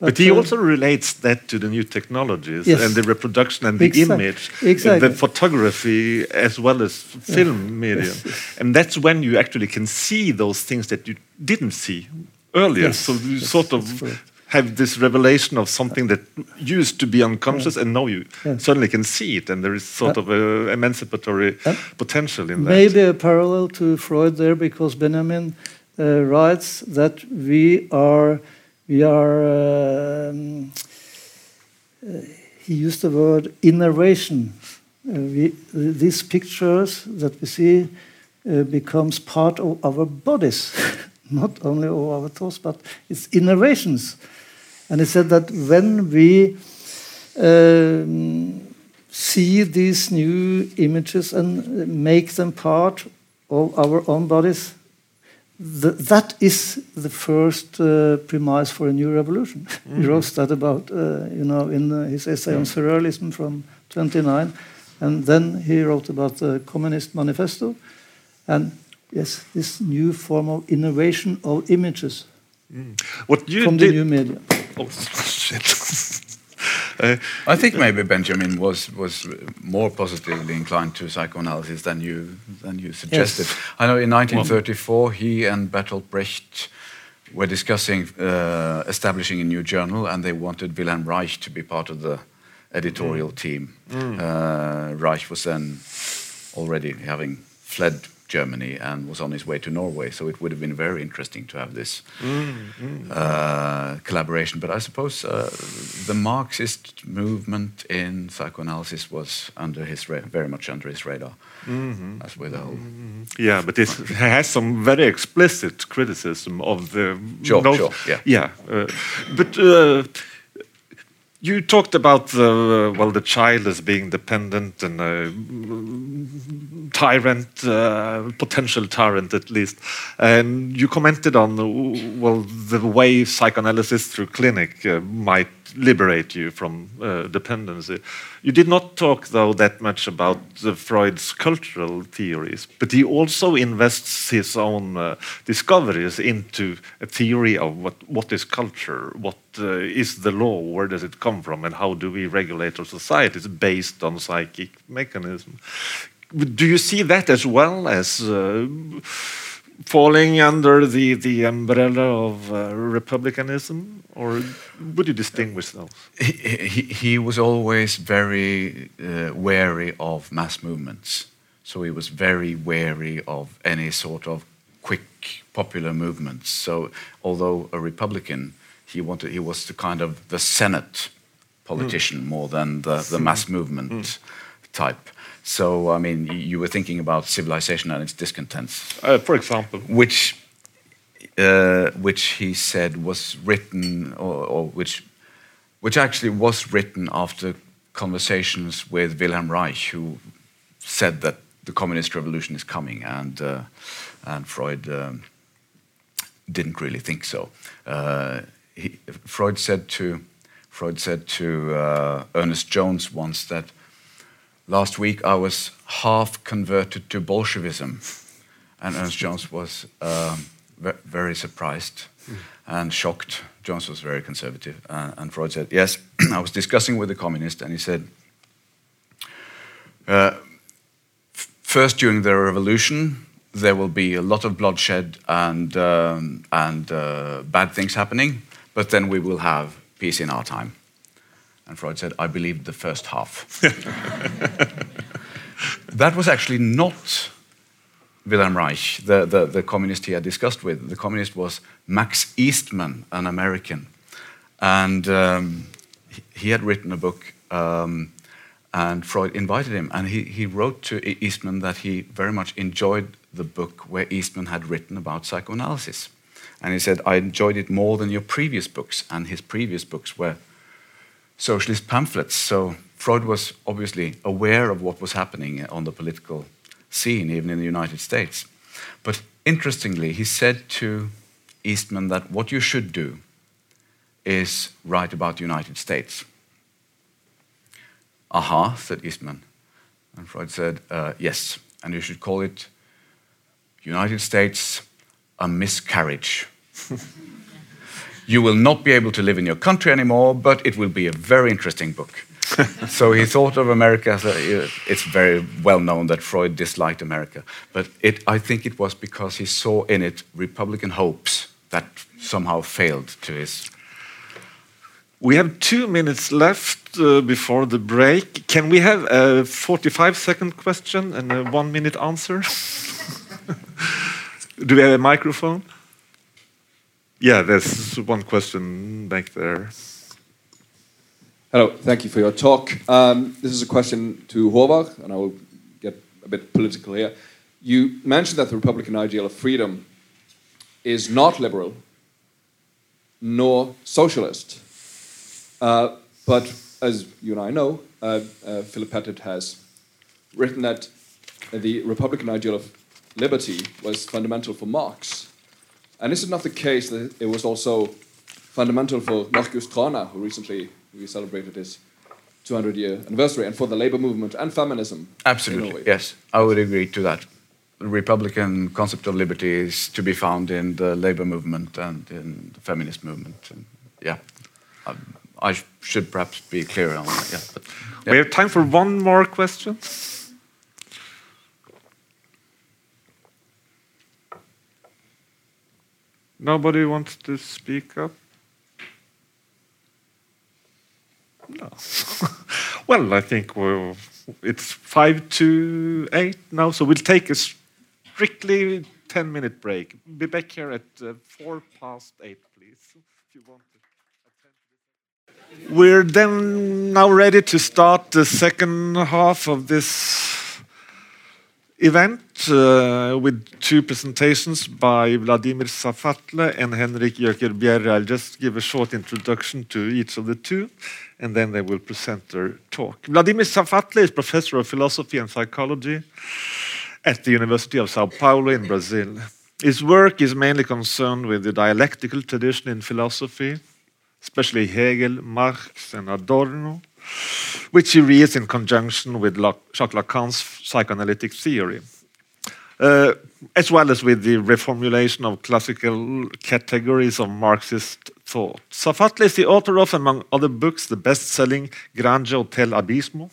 But, but, he uh, also relates that to the new technologies yes. and the reproduction and the exactly. image, exactly. the photography as well as film yeah. medium. Yes, yes. And that's when you actually can see those things that you didn't see earlier. So you sort of have this revelation of something that used to be unconscious, yeah. and now you yeah. suddenly can see it, and there is sort uh, of a emancipatory uh, potential in that. Maybe a parallel to Freud there, because Benjamin uh, writes that we are we are. Um, uh, he used the word innervation. Uh, we, these pictures that we see uh, becomes part of our bodies, not only of our thoughts, but it's innervations. And he said that when we um, see these new images and make them part of our own bodies, the, that is the first uh, premise for a new revolution. Mm. he wrote that about, uh, you know, in uh, his essay on surrealism from 29, and then he wrote about the Communist Manifesto, and yes, this new form of innervation of images mm. what you from did, the new media. Oh, shit. Uh, I think maybe Benjamin was was more positively inclined to psychoanalysis than you than you suggested. Yes. I know in 1934 he and Bertolt Brecht were discussing uh, establishing a new journal, and they wanted Wilhelm Reich to be part of the editorial mm. team. Mm. Uh, Reich was then already having fled Germany and was on his way to Norway. So it would have been very interesting to have this mm, mm. Uh, collaboration. But I suppose uh, the Marxist movement in psychoanalysis was under his very much under his radar. Mm -hmm. As with the whole. -hmm. Yeah, but it has some very explicit criticism of the. Sure, sure, yeah, yeah. Uh, but uh, you talked about the well, the child as being dependent and a tyrant, uh, potential tyrant at least, and you commented on well the way psychoanalysis through clinic uh, might liberate you from uh, dependency. You did not talk, though, that much about Freud's cultural theories, but he also invests his own uh, discoveries into a theory of what, what is culture, what uh, is the law, where does it come from, and how do we regulate our societies based on psychic mechanism. Do you see that as well as uh, falling under the, the umbrella of uh, republicanism, or would you distinguish those? He, he, he was always very uh, wary of mass movements. So he was very wary of any sort of quick popular movements. So although a Republican, he wanted he was the kind of the Senate politician mm. more than the, the mass hmm. movement mm. type. So I mean, you were thinking about civilization and its discontents, uh, for example, which uh, which he said was written, or, or, which which actually was written after conversations with Wilhelm Reich, who said that the communist revolution is coming, and uh, and Freud um, didn't really think so. Uh, he, Freud said to Freud said to uh, Ernest Jones once that last week I was half converted to Bolshevism, and Ernest Jones was um, very surprised and shocked. Jones was very conservative, uh, and Freud said, "Yes, I was discussing with a communist, and he said." Uh, first, during the revolution, there will be a lot of bloodshed and, um, and uh, bad things happening, but then we will have peace in our time. And Freud said, I believe the first half. that was actually not Wilhelm Reich, the, the, the, communist he had discussed with. The communist was Max Eastman, an American. And um, he, had written a book, um, and Freud invited him. And he, he wrote to Eastman that he very much enjoyed the book where Eastman had written about psychoanalysis. And he said, I enjoyed it more than your previous books. And his previous books were socialist pamphlets. So Freud was obviously aware of what was happening on the political scene, even in the United States. But interestingly, he said to Eastman that what you should do is write about the United States. Aha, said Eastman. And Freud said, uh, yes, and you should call it United States a miscarriage. you will not be able to live in your country anymore, but it will be a very interesting book. so he thought of America as a, it's very well known that Freud disliked America, but it, I think it was because he saw in it Republican hopes that somehow failed to his. We have two minutes left uh, before the break. Can we have a 45 second question and a one minute answer? Do we have a microphone? Yeah, there's one question back there. Hello, thank you for your talk. Um, this is a question to Håvard, and I will get a bit political here. You mentioned that the Republican ideal of freedom is not liberal nor socialist. Uh, but as you and I know, uh, uh, Philip Pettit has written that the Republican ideal of liberty was fundamental for Marx. And is it not the case that it was also fundamental for Marcus Thrane, who recently we celebrated his 200 year anniversary, and for the labor movement and feminism? Absolutely, yes, I would agree to that. The Republican concept of liberty is to be found in the labor movement and in the feminist movement. And yeah, I, um, I should perhaps be clearer on that. Yeah, but, yeah. We have time for one more question. Nobody wants to speak up? No. well, I think it's five to eight now, so we'll take a strictly 10 minute break. Be back here at uh, four past eight, please, if you want to. We're then now ready to start the second half of this event uh, with two presentations by Vladimir Safatle and Henrik Jøker Bjerre. I'll just give a short introduction to each of the two, and then they will present their talk. Vladimir Safatle is professor of philosophy and psychology at the University of Sao Paulo in Brazil. His work is mainly concerned with the dialectical tradition in philosophy, especially Hegel, Marx, and Adorno which he reads in conjunction with Jacques Lacan's psychoanalytic theory, uh, as well as with the reformulation of classical categories of Marxist thought. Safatle is the author of, among other books, the best-selling Grande Hotel Abismo,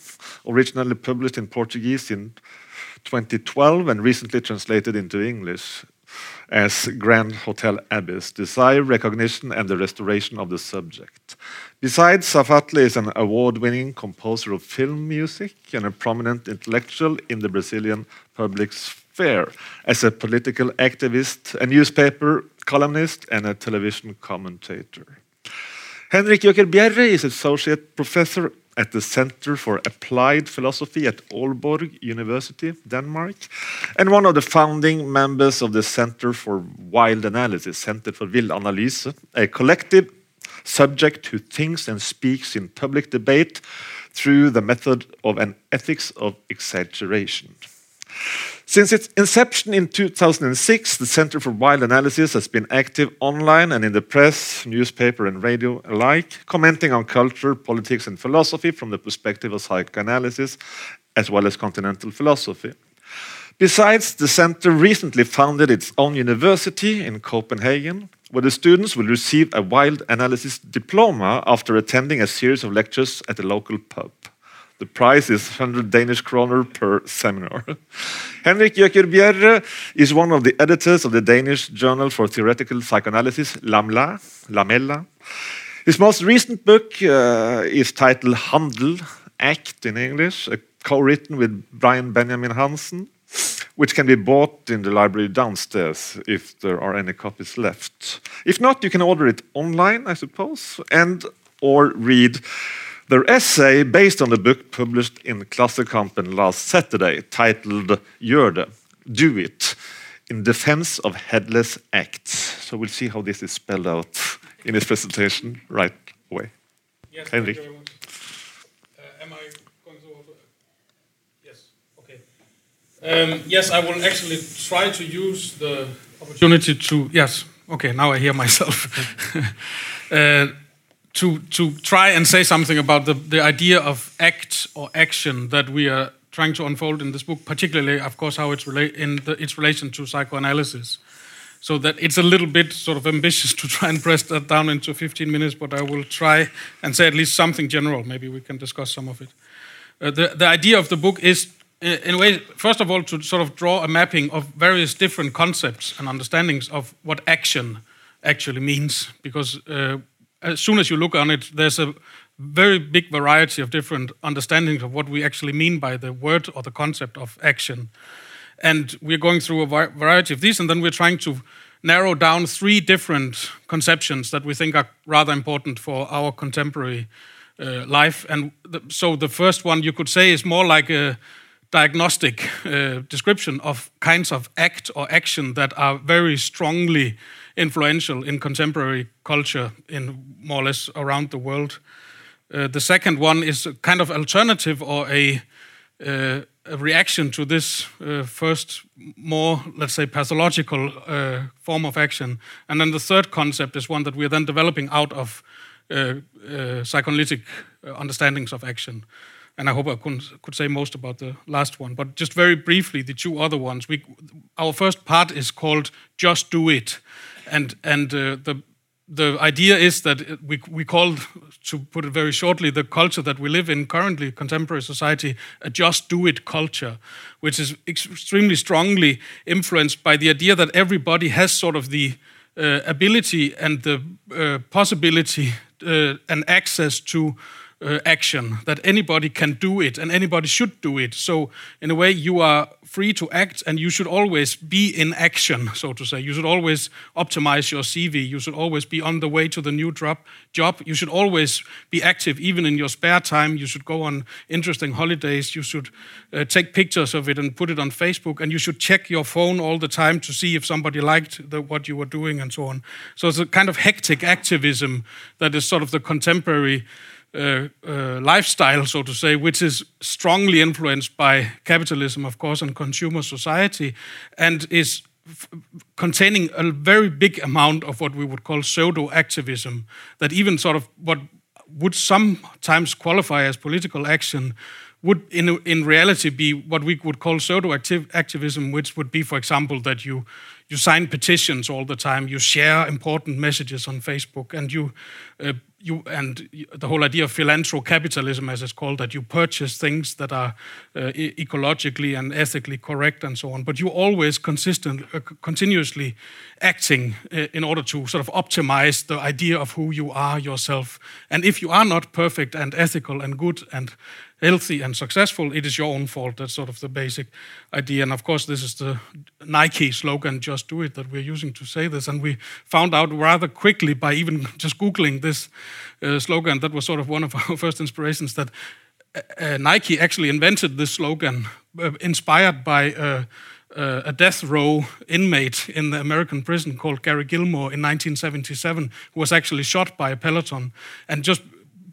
originally published in Portuguese in 2012 and recently translated into English. as Grand Hotel Abyss, desire recognition and the restoration of the subject. Besides, Safatle is an award-winning composer of film music and a prominent intellectual in the Brazilian public sphere as a political activist, a newspaper columnist, and a television commentator. Henrik Jøker Bjerre is associate professor at the Center for Applied Philosophy at Aalborg University, Denmark, and one of the founding members of the Center for Wild Analysis, Center for Vild Analyse, a collective subject who thinks and speaks in public debate through the method of an ethics of exaggeration. Since its inception in 2006, the Center for Wild Analysis has been active online and in the press, newspaper, and radio alike, commenting on culture, politics, and philosophy from the perspective of psychoanalysis as well as continental philosophy. Besides, the center recently founded its own university in Copenhagen, where the students will receive a wild analysis diploma after attending a series of lectures at a local pub. The price is 100 Danish kroner per seminar. Henrik Bjerre is one of the editors of the Danish Journal for Theoretical Psychoanalysis, LAMLA, Lamella. His most recent book uh, is titled Handel, Act in English, co-written with Brian Benjamin Hansen, which can be bought in the library downstairs if there are any copies left. If not, you can order it online, I suppose, and or read their essay, based on the book published in Klassekampen last Saturday, titled Gjør Do It, in defense of headless acts. So we'll see how this is spelled out in his presentation right away. Yes, Henrik. thank you very much. Uh, am I going to? Yes, okay. Um, yes, I will actually try to use the opportunity to. Yes, okay, now I hear myself. uh, to, to try and say something about the, the idea of act or action that we are trying to unfold in this book, particularly, of course, how it's rela- in the, its relation to psychoanalysis. So that it's a little bit sort of ambitious to try and press that down into 15 minutes, but I will try and say at least something general. Maybe we can discuss some of it. Uh, the, the idea of the book is, in a way, first of all, to sort of draw a mapping of various different concepts and understandings of what action actually means, because uh, as soon as you look on it, there's a very big variety of different understandings of what we actually mean by the word or the concept of action. And we're going through a variety of these, and then we're trying to narrow down three different conceptions that we think are rather important for our contemporary uh, life. And so the first one you could say is more like a diagnostic uh, description of kinds of act or action that are very strongly influential in contemporary culture in more or less around the world. Uh, the second one is a kind of alternative or a, uh, a reaction to this uh, first, more, let's say, pathological uh, form of action. And then the third concept is one that we're then developing out of uh, uh, psychoanalytic understandings of action. And I hope I could say most about the last one. But just very briefly, the two other ones. We, our first part is called Just Do It and and uh, the the idea is that we we call, to put it very shortly, the culture that we live in currently, contemporary society, a just do it culture, which is extremely strongly influenced by the idea that everybody has sort of the uh, ability and the uh, possibility uh, and access to uh, action, that anybody can do it and anybody should do it. So, in a way, you are free to act and you should always be in action, so to say. You should always optimize your CV. You should always be on the way to the new job. job. You should always be active, even in your spare time. You should go on interesting holidays. You should uh, take pictures of it and put it on Facebook. And you should check your phone all the time to see if somebody liked the, what you were doing and so on. So, it's a kind of hectic activism that is sort of the contemporary uh, uh, lifestyle, so to say, which is strongly influenced by capitalism, of course, and consumer society, and is containing a very big amount of what we would call pseudo activism, that even sort of what would sometimes qualify as political action would in, in reality be what we would call pseudo activism, which would be, for example, that you you sign petitions all the time, you share important messages on Facebook, and you uh, you and the whole idea of philanthrocapitalism, as it's called, that you purchase things that are uh, ecologically and ethically correct and so on. But you always consistent, uh, continuously acting uh, in order to sort of optimize the idea of who you are yourself. And if you are not perfect and ethical and good and healthy and successful, it is your own fault. That's sort of the basic idea. And of course, this is the Nike slogan, just do it, that we're using to say this. And we found out rather quickly by even just Googling this uh, slogan, that was sort of one of our first inspirations, that uh, uh Nike actually invented this slogan, uh, inspired by uh, uh, a death row inmate in the American prison called Gary Gilmore in 1977, who was actually shot by a peloton. And just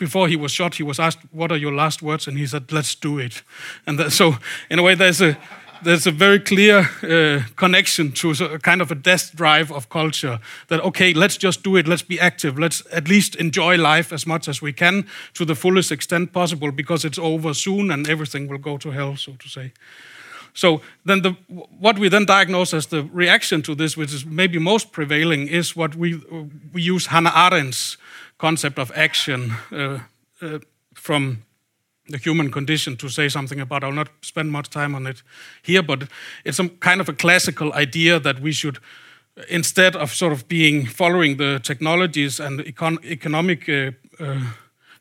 before he was shot, he was asked, "What are your last words?" And he said, "Let's do it." And that, so, in a way, there's a there's a very clear uh, connection to a kind of a death drive of culture. That okay, let's just do it. Let's be active. Let's at least enjoy life as much as we can to the fullest extent possible, because it's over soon and everything will go to hell, so to say. So then, the, what we then diagnose as the reaction to this, which is maybe most prevailing, is what we we use Hannah Arendt's concept of action uh, uh, from the human condition to say something about. I'll not spend much time on it here, but it's some kind of a classical idea that we should, instead of sort of being following the technologies and econ economic uh, uh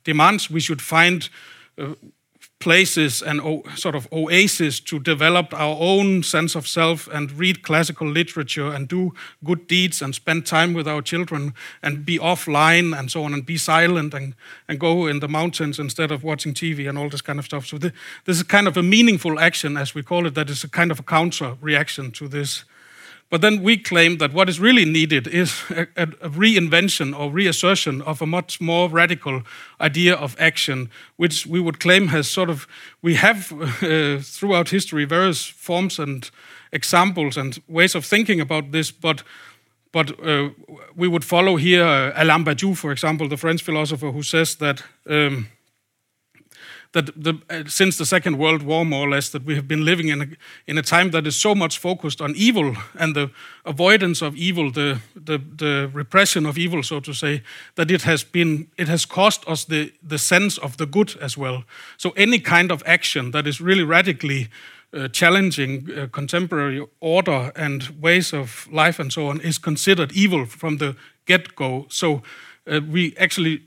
demands, we should find uh, places and sort of oases to develop our own sense of self and read classical literature and do good deeds and spend time with our children and be offline and so on and be silent and, and go in the mountains instead of watching TV and all this kind of stuff. So this is kind of a meaningful action, as we call it, that is a kind of a counter reaction to this but then we claim that what is really needed is a, a, reinvention or reassertion of a much more radical idea of action, which we would claim has sort of, we have uh, throughout history various forms and examples and ways of thinking about this, but but uh, we would follow here uh, Alain Badiou, for example, the French philosopher, who says that um, that the, uh, since the Second World War, more or less, that we have been living in a, in a time that is so much focused on evil and the avoidance of evil, the, the, the repression of evil, so to say, that it has been it has cost us the, the sense of the good as well. So any kind of action that is really radically uh, challenging uh, contemporary order and ways of life and so on is considered evil from the get go. So uh, we actually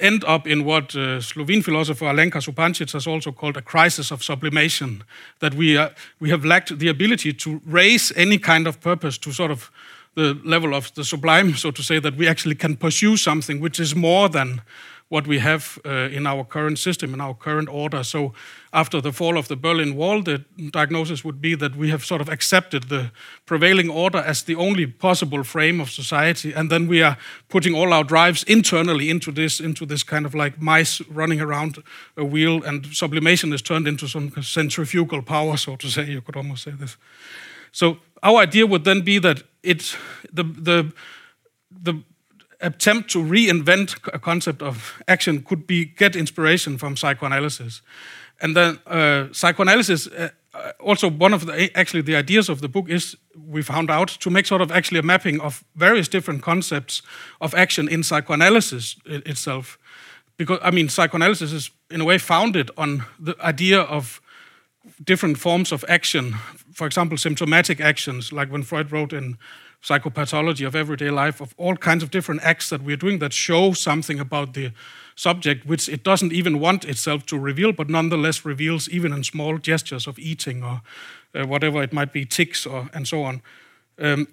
end up in what uh, Slovene philosopher Alenka Zupančič has also called a crisis of sublimation, that we, uh, we have lacked the ability to raise any kind of purpose to sort of the level of the sublime, so to say, that we actually can pursue something which is more than what we have uh, in our current system, in our current order. So, after the fall of the Berlin Wall, the diagnosis would be that we have sort of accepted the prevailing order as the only possible frame of society, and then we are putting all our drives internally into this, into this kind of like mice running around a wheel, and sublimation is turned into some centrifugal power, so to say. You could almost say this. So, our idea would then be that it's the the the attempt to reinvent a concept of action could be get inspiration from psychoanalysis. And then uh, psychoanalysis uh, uh, also one of the actually the ideas of the book is we found out to make sort of actually a mapping of various different concepts of action in psychoanalysis itself. Because i mean psychoanalysis is in a way founded on the idea of different forms of action. For example symptomatic actions like when freud wrote in psychopathology of everyday life, of all kinds of different acts that we're doing that show something about the subject, which it doesn't even want itself to reveal, but nonetheless reveals even in small gestures of eating or uh, whatever it might be, ticks or and so on. Um,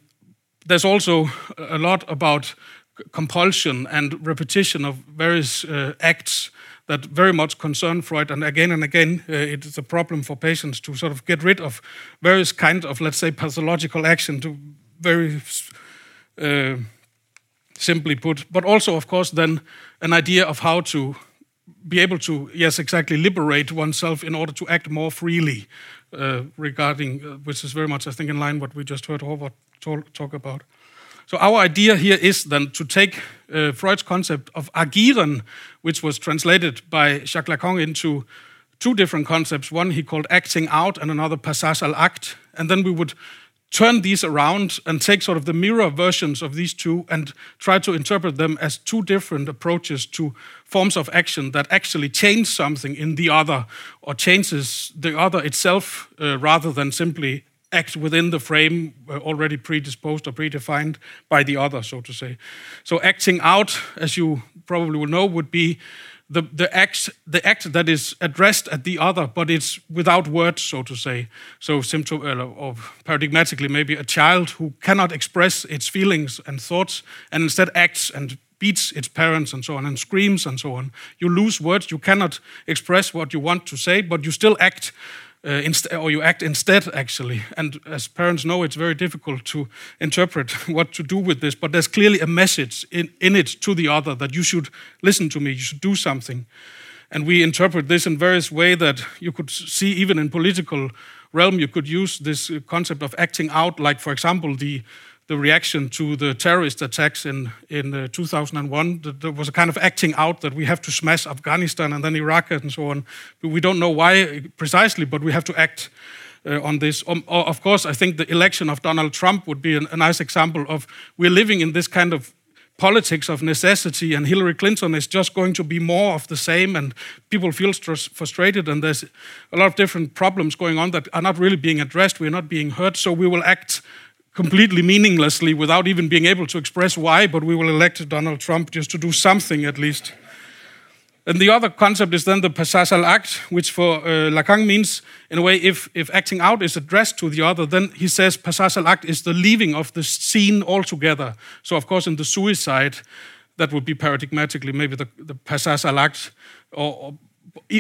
there's also a lot about compulsion and repetition of various uh, acts that very much concern Freud. And again and again, uh, it is a problem for patients to sort of get rid of various kind of, let's say, pathological action to very uh, simply put, but also, of course, then an idea of how to be able to, yes, exactly, liberate oneself in order to act more freely uh, regarding, uh, which is very much, I think, in line what we just heard Håvard talk about. So our idea here is then to take uh, Freud's concept of agieren, which was translated by Jacques Lacan into two different concepts. One he called acting out, and another passage à l'acte. And then we would turn these around and take sort of the mirror versions of these two and try to interpret them as two different approaches to forms of action that actually change something in the other or changes the other itself uh, rather than simply act within the frame uh, already predisposed or predefined by the other, so to say. So acting out, as you probably will know, would be the, the, act, the act that is addressed at the other, but it's without words, so to say. So, symptom, uh, or paradigmatically, maybe a child who cannot express its feelings and thoughts and instead acts and beats its parents and so on and screams and so on. You lose words, you cannot express what you want to say, but you still act uh, or you act instead, actually. And as parents know, it's very difficult to interpret what to do with this, but there's clearly a message in, in it to the other that you should listen to me, you should do something. And we interpret this in various ways that you could see even in political realm, you could use this concept of acting out, like, for example, the the reaction to the terrorist attacks in in uh, 2001. There was a kind of acting out that we have to smash Afghanistan and then Iraq and so on. But we don't know why precisely, but we have to act. Uh, on this. Um, of course, I think the election of Donald Trump would be an, a nice example of we're living in this kind of politics of necessity, and Hillary Clinton is just going to be more of the same, and people feel frustrated, and there's a lot of different problems going on that are not really being addressed. We're not being heard, so we will act completely meaninglessly without even being able to express why, but we will elect Donald Trump just to do something at least. And the other concept is then the passage à l'acte, which for uh, Lacan means, in a way, if, if acting out is addressed to the other, then he says passage à l'acte is the leaving of the scene altogether. So, of course, in the suicide, that would be paradigmatically maybe the, the act, or, or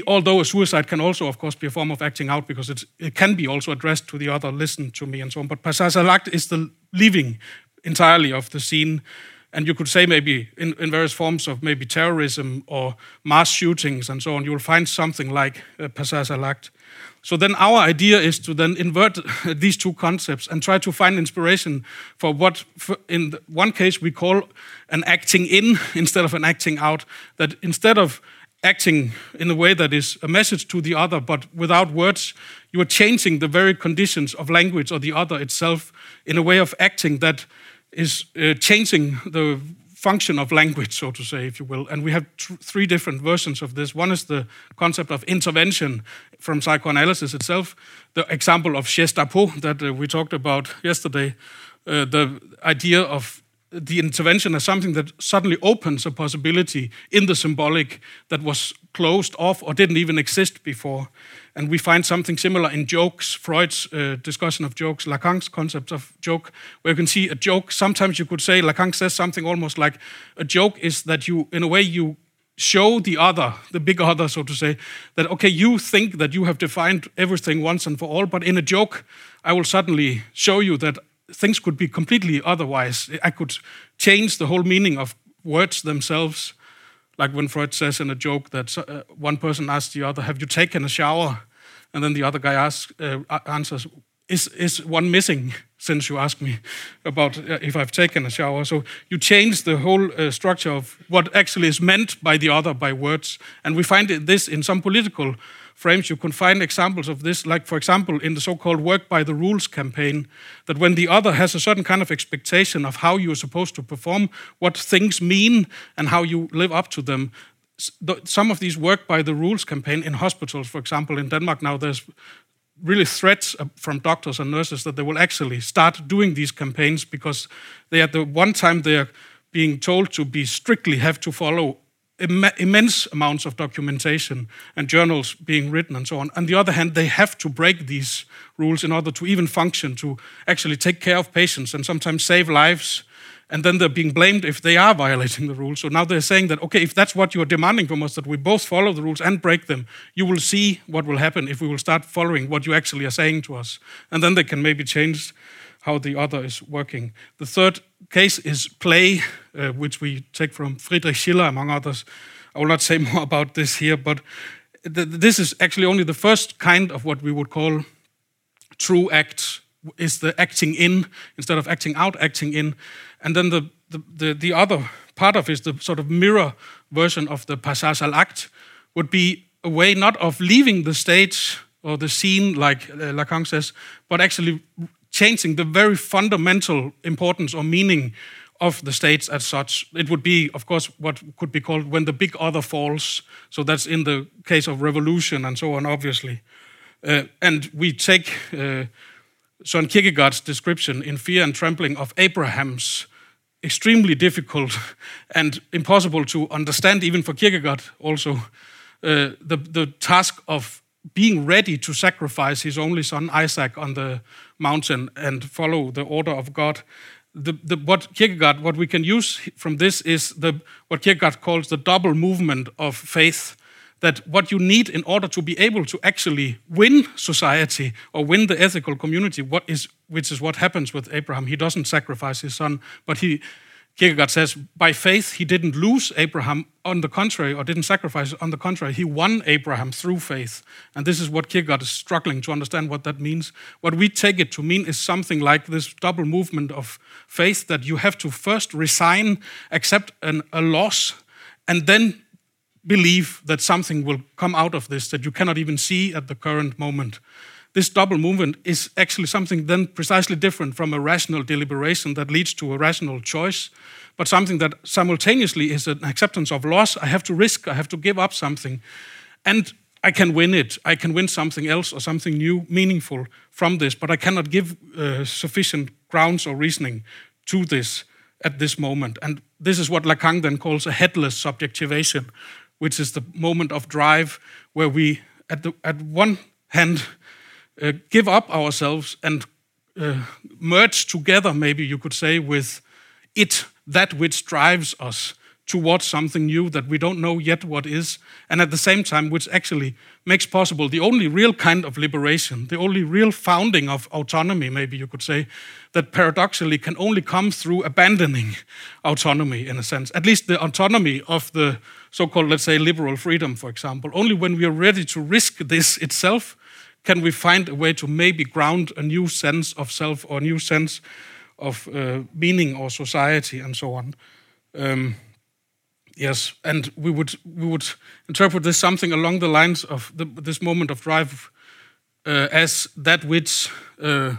although a suicide can also, of course, be a form of acting out because it can be also addressed to the other, listen to me, and so on. But l'acte is the leaving entirely of the scene. And you could say maybe in, in various forms of maybe terrorism or mass shootings and so on, you will find something like uh, l'acte. So then our idea is to then invert these two concepts and try to find inspiration for what, for in one case, we call an acting in instead of an acting out. That instead of acting in a way that is a message to the other, but without words, you are changing the very conditions of language or the other itself in a way of acting that is uh, changing the function of language, so to say, if you will. And we have three different versions of this. One is the concept of intervention from psychoanalysis itself, the example of Gestapo that uh, we talked about yesterday, uh, the idea of the intervention as something that suddenly opens a possibility in the symbolic that was closed off or didn't even exist before. And we find something similar in jokes, Freud's uh, discussion of jokes, Lacan's concept of joke, where you can see a joke. Sometimes you could say, Lacan says something almost like a joke is that you, in a way, you show the other, the big other, so to say, that, okay, you think that you have defined everything once and for all, but in a joke, I will suddenly show you that things could be completely otherwise. I could change the whole meaning of words themselves. Like when Freud says in a joke that uh, one person asks the other, Have you taken a shower? And then the other guy asks, uh, answers, is, is one missing since you asked me about uh, if I've taken a shower? So you change the whole uh, structure of what actually is meant by the other by words. And we find this in some political frames, you can find examples of this, like, for example, in the so called Work by the Rules campaign, that when the other has a certain kind of expectation of how you're supposed to perform, what things mean, and how you live up to them, some of these Work by the Rules campaign in hospitals, for example, in Denmark now, there's really threats uh, from doctors and nurses that they will actually start doing these campaigns because they at the one time they're being told to be strictly have to follow Im immense amounts of documentation and journals being written and so on. On the other hand, they have to break these rules in order to even function, to actually take care of patients and sometimes save lives. And then they're being blamed if they are violating the rules. So now they're saying that, okay, if that's what you're demanding from us, that we both follow the rules and break them, you will see what will happen if we will start following what you actually are saying to us. And then they can maybe change how the other is working. The third case is play, uh, which we take from Friedrich Schiller, among others. I will not say more about this here, but th this is actually only the first kind of what we would call true act, is the acting in instead of acting out, acting in. And then the, the, the, the other part of it the sort of mirror version of the passage à l'acte would be a way not of leaving the stage or the scene, like uh, Lacan says, but actually changing the very fundamental importance or meaning of the states as such. It would be, of course, what could be called when the big other falls. So that's in the case of revolution and so on, obviously. Uh, and we take uh, Søren Kierkegaard's description in Fear and Trembling of Abraham's extremely difficult and impossible to understand, even for Kierkegaard also, uh, the, the task of being ready to sacrifice his only son Isaac on the mountain and follow the order of God. The, the, what Kierkegaard, what we can use from this is the, what Kierkegaard calls the double movement of faith. That what you need in order to be able to actually win society or win the ethical community, what is, which is what happens with Abraham. He doesn't sacrifice his son, but he, Kierkegaard says, by faith, he didn't lose Abraham, on the contrary, or didn't sacrifice, on the contrary, he won Abraham through faith. And this is what Kierkegaard is struggling to understand what that means. What we take it to mean is something like this double movement of faith that you have to first resign, accept an, a loss, and then believe that something will come out of this that you cannot even see at the current moment this double movement is actually something then precisely different from a rational deliberation that leads to a rational choice, but something that simultaneously is an acceptance of loss. I have to risk, I have to give up something, and I can win it. I can win something else or something new, meaningful from this, but I cannot give uh, sufficient grounds or reasoning to this at this moment. And this is what Lacan then calls a headless subjectivation, which is the moment of drive where we, at, the, at one hand, uh, give up ourselves and uh, merge together, maybe you could say, with it, that which drives us towards something new that we don't know yet what is, and at the same time, which actually makes possible the only real kind of liberation, the only real founding of autonomy, maybe you could say, that paradoxically can only come through abandoning autonomy in a sense, at least the autonomy of the so called, let's say, liberal freedom, for example. Only when we are ready to risk this itself can we find a way to maybe ground a new sense of self or a new sense of uh, meaning or society and so on? Um, yes, and we would we would interpret this something along the lines of the, this moment of drive uh, as that which. Uh,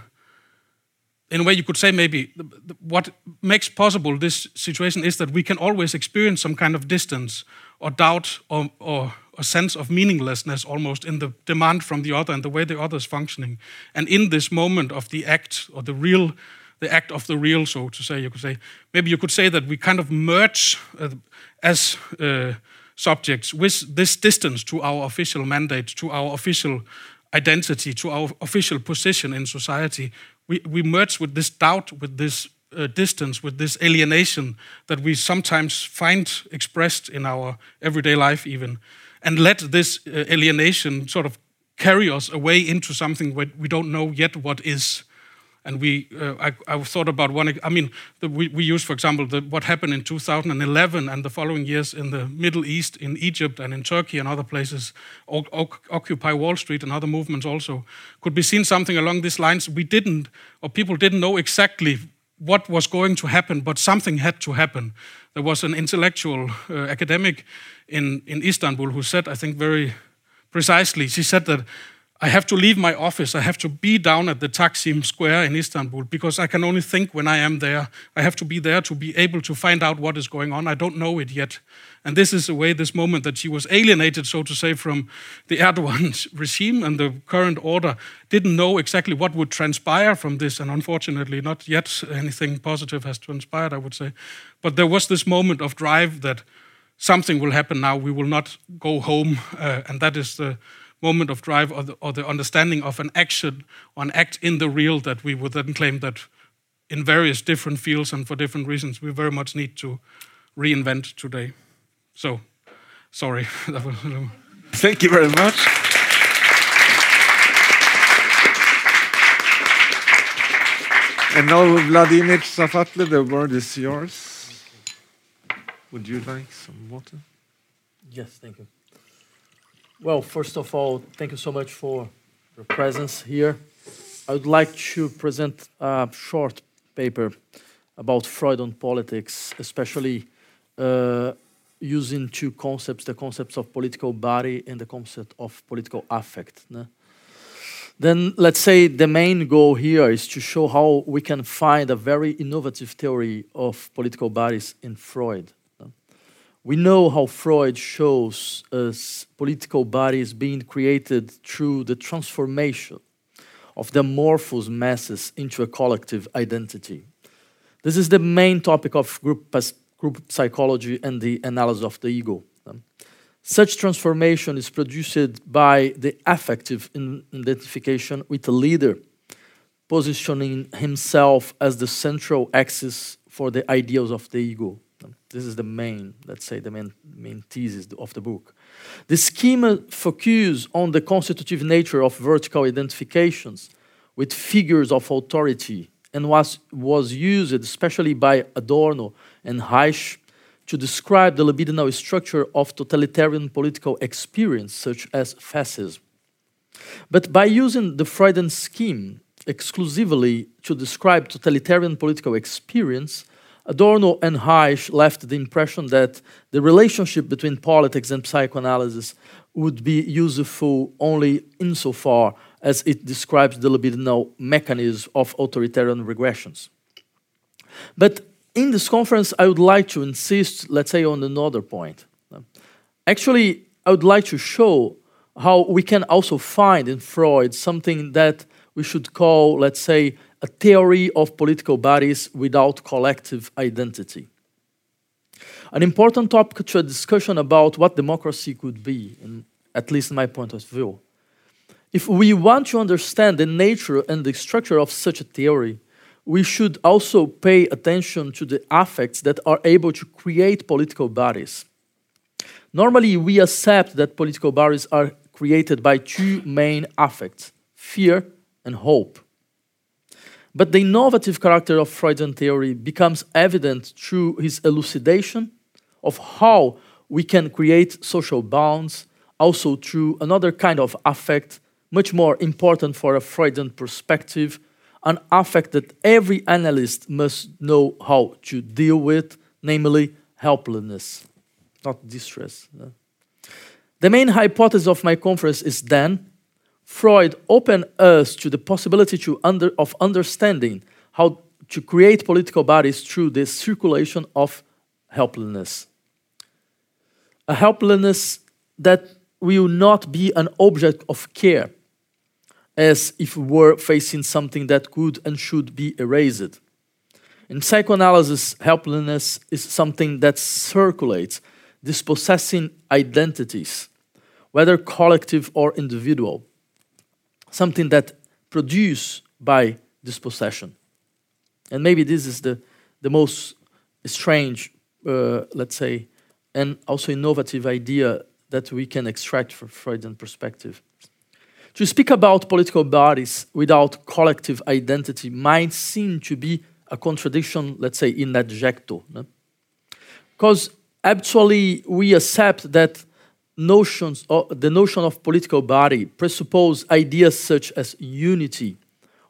in a way, you could say maybe the, the, what makes possible this situation is that we can always experience some kind of distance or doubt or, or a sense of meaninglessness almost in the demand from the other and the way the other is functioning. And in this moment of the act or the real, the act of the real, so to say, you could say, maybe you could say that we kind of merge uh, as uh, subjects with this distance to our official mandate, to our official identity, to our official position in society. We, we merge with this doubt, with this uh, distance, with this alienation that we sometimes find expressed in our everyday life, even and let this uh, alienation sort of carry us away into something where we don't know yet what is. And we, uh, I, I, thought about one. I mean, the, we, we use, for example, the, what happened in 2011 and the following years in the Middle East, in Egypt and in Turkey and other places. O Occupy Wall Street and other movements also could be seen something along these lines. We didn't, or people didn't know exactly what was going to happen, but something had to happen. There was an intellectual uh, academic in, in Istanbul who said, I think very precisely, she said that I have to leave my office. I have to be down at the Taksim Square in Istanbul because I can only think when I am there. I have to be there to be able to find out what is going on. I don't know it yet. And this is the way, this moment that she was alienated, so to say, from the Erdogan regime and the current order, didn't know exactly what would transpire from this. And unfortunately, not yet anything positive has transpired, I would say. But there was this moment of drive that something will happen now. We will not go home. Uh, and that is the moment of drive or the, or the understanding of an action or an act in the real that we would then claim that in various different fields and for different reasons we very much need to reinvent today. So, sorry. Thank you very much. And now, Vladimir Safatle, the word is yours. Would you like some water? Yes, thank you. Well, first of all, thank you so much for your presence here. I would like to present a short paper about Freud on politics, especially uh, using two concepts, the concepts of political body and the concept of political affect. No? Then let's say the main goal here is to show how we can find a very innovative theory of political bodies in Freud. We know how Freud shows us political bodies being created through the transformation of the amorphous masses into a collective identity. This is the main topic of group, group psychology and the analysis of the ego. Such transformation is produced by the affective identification with a leader, positioning himself as the central axis for the ideals of the ego. This is the main, let's say, the main, main thesis of the book. The schema focuses on the constitutive nature of vertical identifications with figures of authority and was, was used especially by Adorno and Reich to describe the libidinal structure of totalitarian political experience, such as fascism. But by using the Freudian scheme exclusively to describe totalitarian political experience, Adorno and Reich left the impression that the relationship between politics and psychoanalysis would be useful only insofar as it describes the libidinal mechanism of authoritarian regressions. But in this conference, I would like to insist, let's say, on another point. Actually, I would like to show how we can also find in Freud something that we should call, let's say, a theory of political bodies without collective identity. An important topic to a discussion about what democracy could be, in, at least in my point of view. If we want to understand the nature and the structure of such a theory, we should also pay attention to the affects that are able to create political bodies. Normally, we accept that political bodies are created by two main affects fear and hope. But the innovative character of Freudian theory becomes evident through his elucidation of how we can create social bonds, also through another kind of affect, much more important for a Freudian perspective, an affect that every analyst must know how to deal with, namely helplessness, not distress. The main hypothesis of my conference is then Freud opened us to the possibility to under, of understanding how to create political bodies through the circulation of helplessness. A helplessness that will not be an object of care, as if we were facing something that could and should be erased. In psychoanalysis, helplessness is something that circulates, dispossessing identities, whether collective or individual, something that produced by dispossession. And maybe this is the, the most strange, uh, let's say, and also innovative idea that we can extract from Freudian perspective. To speak about political bodies without collective identity might seem to be a contradiction, let's say, in adjecto. Because no? actually, we accept that notions, of, the notion of political body presuppose ideas such as unity,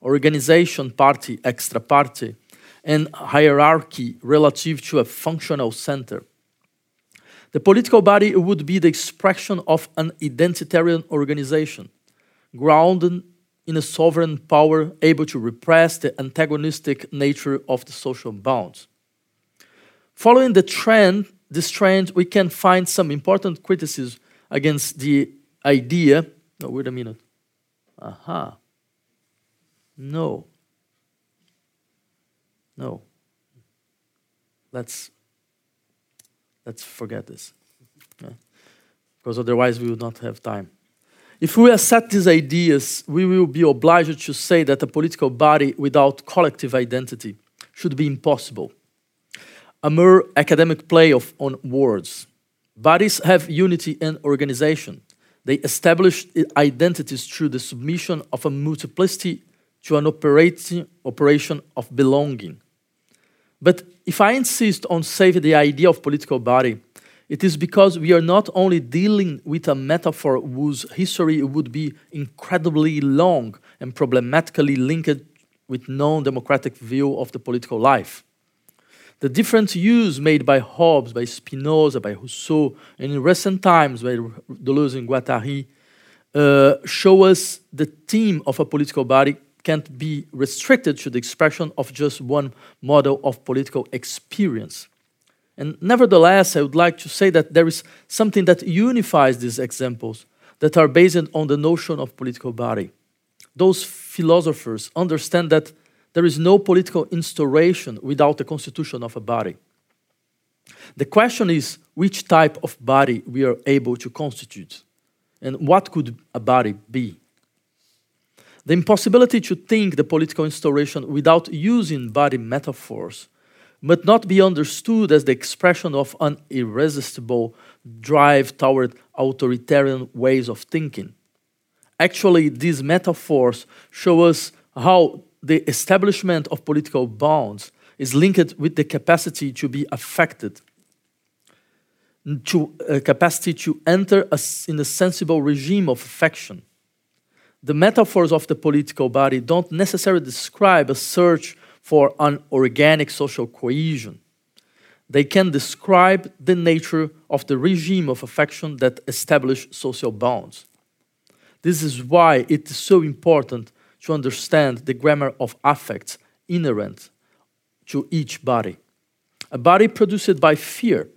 organization, party, extra party, and hierarchy relative to a functional center. The political body would be the expression of an identitarian organization grounded in a sovereign power able to repress the antagonistic nature of the social bonds. Following the trend, this trend, we can find some important criticism against the idea. No, wait a minute. Aha. No. No. Let's let's forget this. Yeah. Because otherwise we will not have time. If we accept these ideas, we will be obliged to say that a political body without collective identity should be impossible. A mere academic play of, on words. Bodies have unity and organization. They establish identities through the submission of a multiplicity to an operating, operation of belonging. But if I insist on saving the idea of political body, it is because we are not only dealing with a metaphor whose history would be incredibly long and problematically linked with non democratic view of the political life. The different use made by Hobbes, by Spinoza, by Rousseau, and in recent times by Deleuze and Guattari uh, show us the theme of a political body can't be restricted to the expression of just one model of political experience. And nevertheless, I would like to say that there is something that unifies these examples that are based on the notion of political body. Those philosophers understand that there is no political instauration without the constitution of a body. The question is which type of body we are able to constitute, and what could a body be? The impossibility to think the political instauration without using body metaphors must not be understood as the expression of an irresistible drive toward authoritarian ways of thinking. Actually, these metaphors show us how the establishment of political bonds is linked with the capacity to be affected, to a capacity to enter a, in a sensible regime of affection. The metaphors of the political body don't necessarily describe a search for an organic social cohesion. They can describe the nature of the regime of affection that establish social bonds. This is why it is so important to understand the grammar of affects inherent to each body. A body produced by fear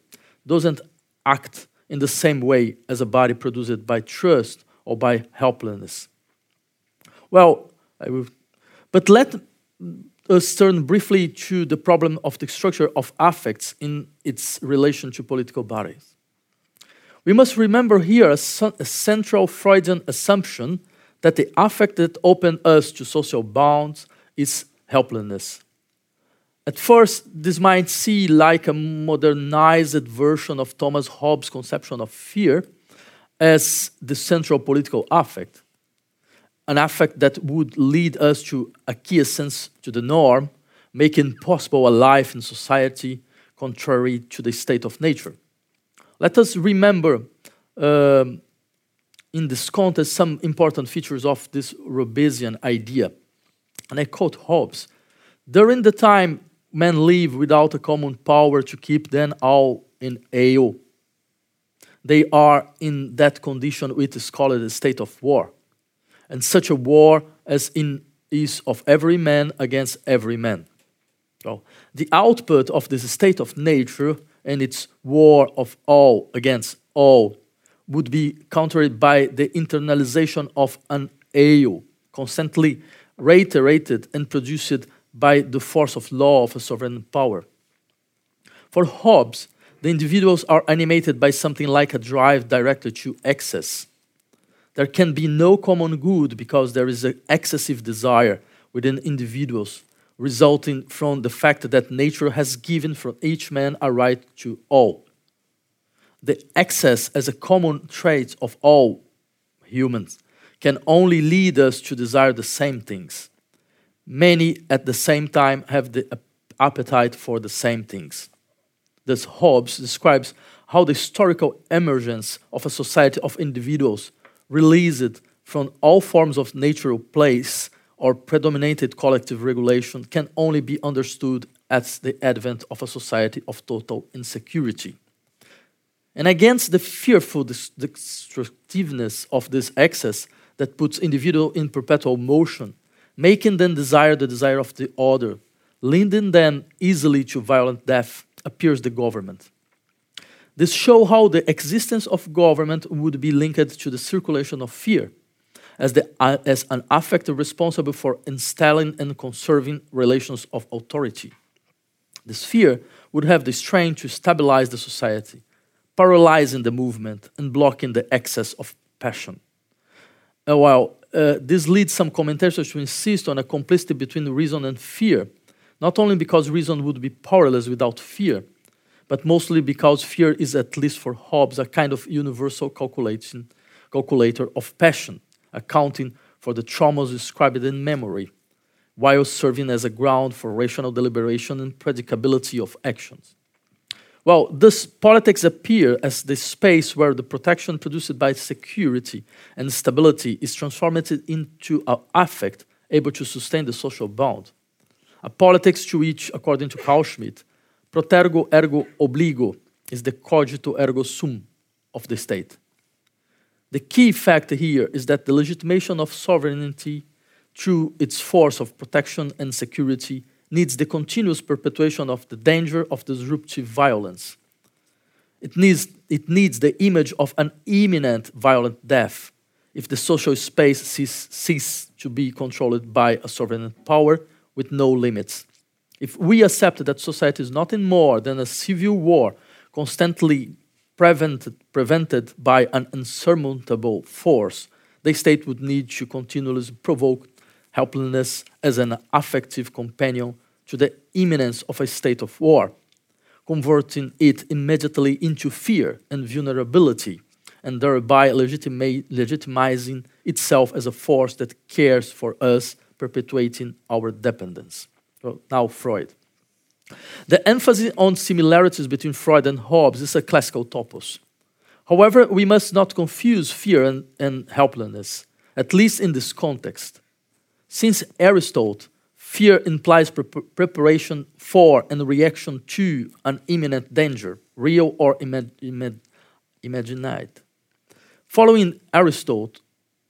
doesn't act in the same way as a body produced by trust or by helplessness. Well, will, but let us turn briefly to the problem of the structure of affects in its relation to political bodies. We must remember here a, a central Freudian assumption that the affect that opened us to social bonds is helplessness. At first, this might seem like a modernized version of Thomas Hobbes' conception of fear as the central political affect, an affect that would lead us to acquiescence to the norm, making possible a life in society contrary to the state of nature. Let us remember um, in this context some important features of this Hobbesian idea. And I quote Hobbes During the time men live without a common power to keep them all in awe, they are in that condition which is called a state of war. And such a war as in is of every man against every man. So the output of this state of nature and its war of all against all would be countered by the internalization of an aio, constantly reiterated and produced by the force of law of a sovereign power. For Hobbes, the individuals are animated by something like a drive directed to excess. There can be no common good because there is an excessive desire within individuals, resulting from the fact that nature has given for each man a right to all the excess as a common trait of all humans can only lead us to desire the same things. Many at the same time have the appetite for the same things. Thus, Hobbes describes how the historical emergence of a society of individuals released from all forms of natural place or predominated collective regulation can only be understood as the advent of a society of total insecurity. And against the fearful destructiveness of this excess that puts individual in perpetual motion, making them desire the desire of the other, leading them easily to violent death, appears the government. This show how the existence of government would be linked to the circulation of fear, as, the, uh, as an affect responsible for installing and conserving relations of authority. This fear would have the strength to stabilize the society, paralyzing the movement and blocking the excess of passion. Uh, while uh, this leads some commentators to insist on a complicity between reason and fear, not only because reason would be powerless without fear, but mostly because fear is, at least for Hobbes, a kind of universal calculation, calculator of passion, accounting for the traumas described in memory, while serving as a ground for rational deliberation and predicability of actions. Well, this politics appear as the space where the protection produced by security and stability is transformed into an affect able to sustain the social bond. A politics to which, according to Carl Schmitt, Protego ergo obligo is the cogito ergo sum of the state. The key factor here is that the legitimation of sovereignty through its force of protection and security needs the continuous perpetuation of the danger of disruptive violence. It needs, it needs the image of an imminent violent death if the social space cease, cease to be controlled by a sovereign power with no limits. If we accept that society is nothing more than a civil war constantly prevented, prevented by an insurmountable force, the state would need to continuously provoke helplessness as an affective companion to the imminence of a state of war, converting it immediately into fear and vulnerability, and thereby legitima legitimizing itself as a force that cares for us, perpetuating our dependence. Now, Freud. The emphasis on similarities between Freud and Hobbes is a classical topos. However, we must not confuse fear and, and helplessness, at least in this context. Since Aristotle, fear implies pre preparation for and reaction to an imminent danger, real or imag imag imagined. Following Aristotle,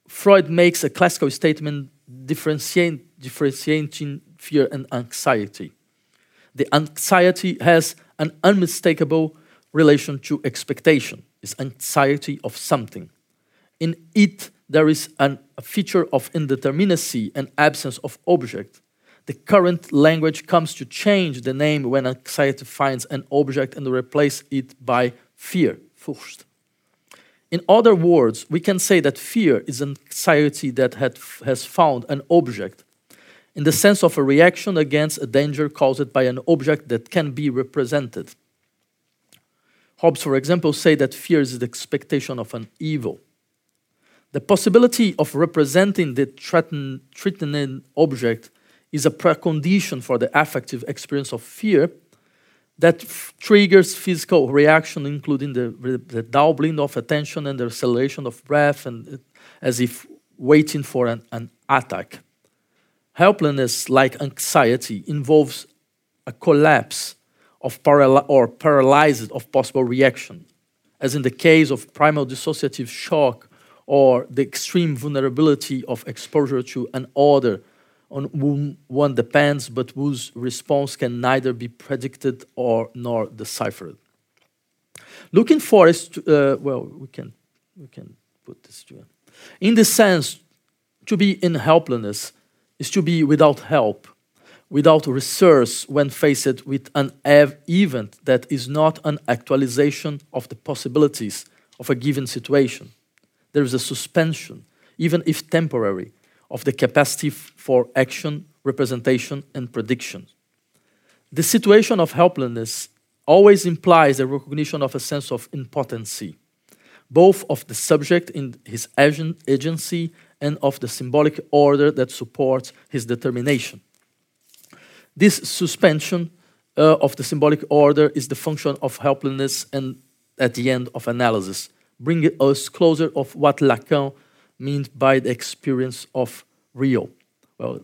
Freud makes a classical statement differentiating, differentiating fear and anxiety. The anxiety has an unmistakable relation to expectation, it's anxiety of something. In it, there is an, a feature of indeterminacy and absence of object. The current language comes to change the name when anxiety finds an object and replace it by fear, Furcht. In other words, we can say that fear is anxiety that had, has found an object in the sense of a reaction against a danger caused by an object that can be represented. Hobbes, for example, say that fear is the expectation of an evil. The possibility of representing the threatened, threatening object is a precondition for the affective experience of fear that triggers physical reaction, including the, the, doubling of attention and the acceleration of breath, and uh, as if waiting for an, an attack. Helplessness, like anxiety, involves a collapse of paral or paralyzed of possible reaction, as in the case of primal dissociative shock or the extreme vulnerability of exposure to an order on whom one depends, but whose response can neither be predicted or nor deciphered. Looking for is, to, uh, well, we can, we can put this to In this sense, to be in helplessness is to be without help, without resource when faced with an event that is not an actualization of the possibilities of a given situation. There is a suspension, even if temporary, of the capacity for action, representation, and prediction. The situation of helplessness always implies a recognition of a sense of impotency, both of the subject in his agency and of the symbolic order that supports his determination. This suspension uh, of the symbolic order is the function of helplessness and at the end of analysis, bringing us closer of what Lacan means by the experience of real. Well,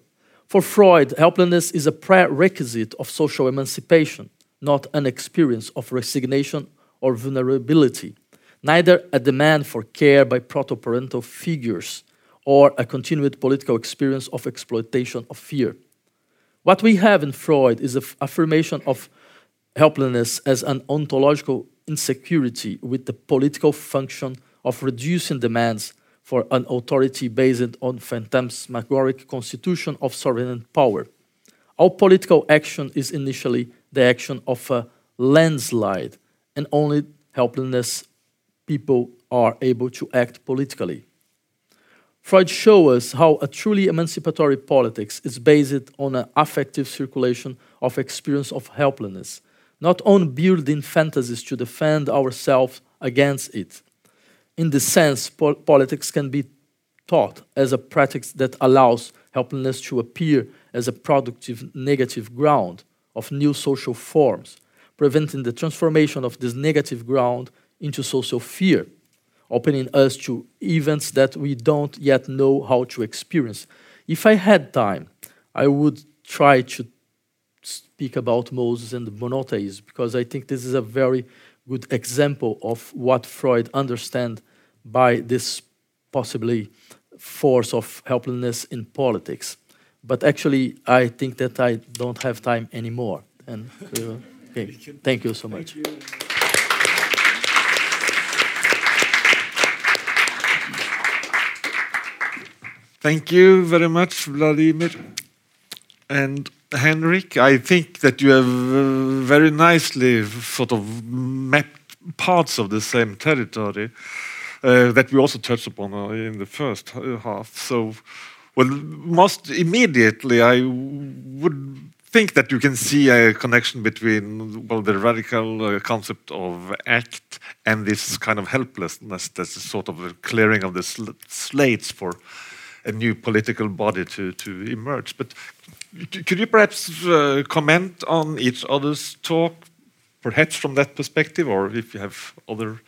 for Freud, helplessness is a prerequisite of social emancipation, not an experience of resignation or vulnerability, neither a demand for care by proto-parental figures or a continued political experience of exploitation of fear. What we have in Freud is an affirmation of helplessness as an ontological insecurity with the political function of reducing demands for an authority based on phantasmagoric constitution of sovereign power. All political action is initially the action of a landslide, and only helplessness people are able to act politically. Freud shows us how a truly emancipatory politics is based on an affective circulation of experience of helplessness, not on building fantasies to defend ourselves against it. In this sense, po politics can be taught as a practice that allows helplessness to appear as a productive negative ground of new social forms, preventing the transformation of this negative ground into social fear opening us to events that we don't yet know how to experience. If I had time, I would try to speak about Moses and monotheism because I think this is a very good example of what Freud understand by this possibly force of helplessness in politics. But actually, I think that I don't have time anymore. And uh, okay, thank you so much. Thank you very much, Vladimir. And Henrik, I think that you have uh, very nicely sort of mapped parts of the same territory uh, that we also touched upon uh, in the first half. So, well, most immediately, I would think that you can see a connection between well the radical uh, concept of act and this kind of helplessness that's sort of a clearing of the sl slates for a new political body to, to emerge. But could you perhaps uh, comment on each other's talk, perhaps from that perspective, or if you have other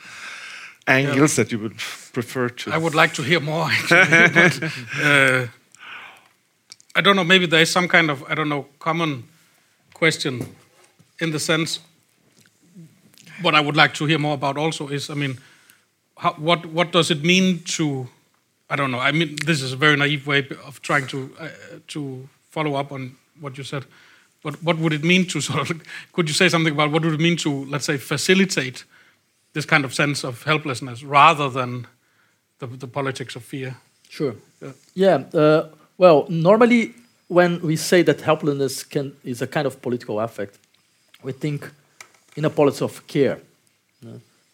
angles yeah. that you would prefer to? I would like to hear more. Actually, but, uh, I don't know. Maybe there is some kind of I don't know common question, in the sense. What I would like to hear more about also is, I mean, how, what what does it mean to I don't know. I mean, this is a very naive way of trying to uh, to follow up on what you said. But what would it mean to sort of? Could you say something about what would it mean to, let's say, facilitate this kind of sense of helplessness rather than the, the politics of fear? Sure. Yeah. yeah uh, well, normally when we say that helplessness can is a kind of political affect, we think in a policy of care.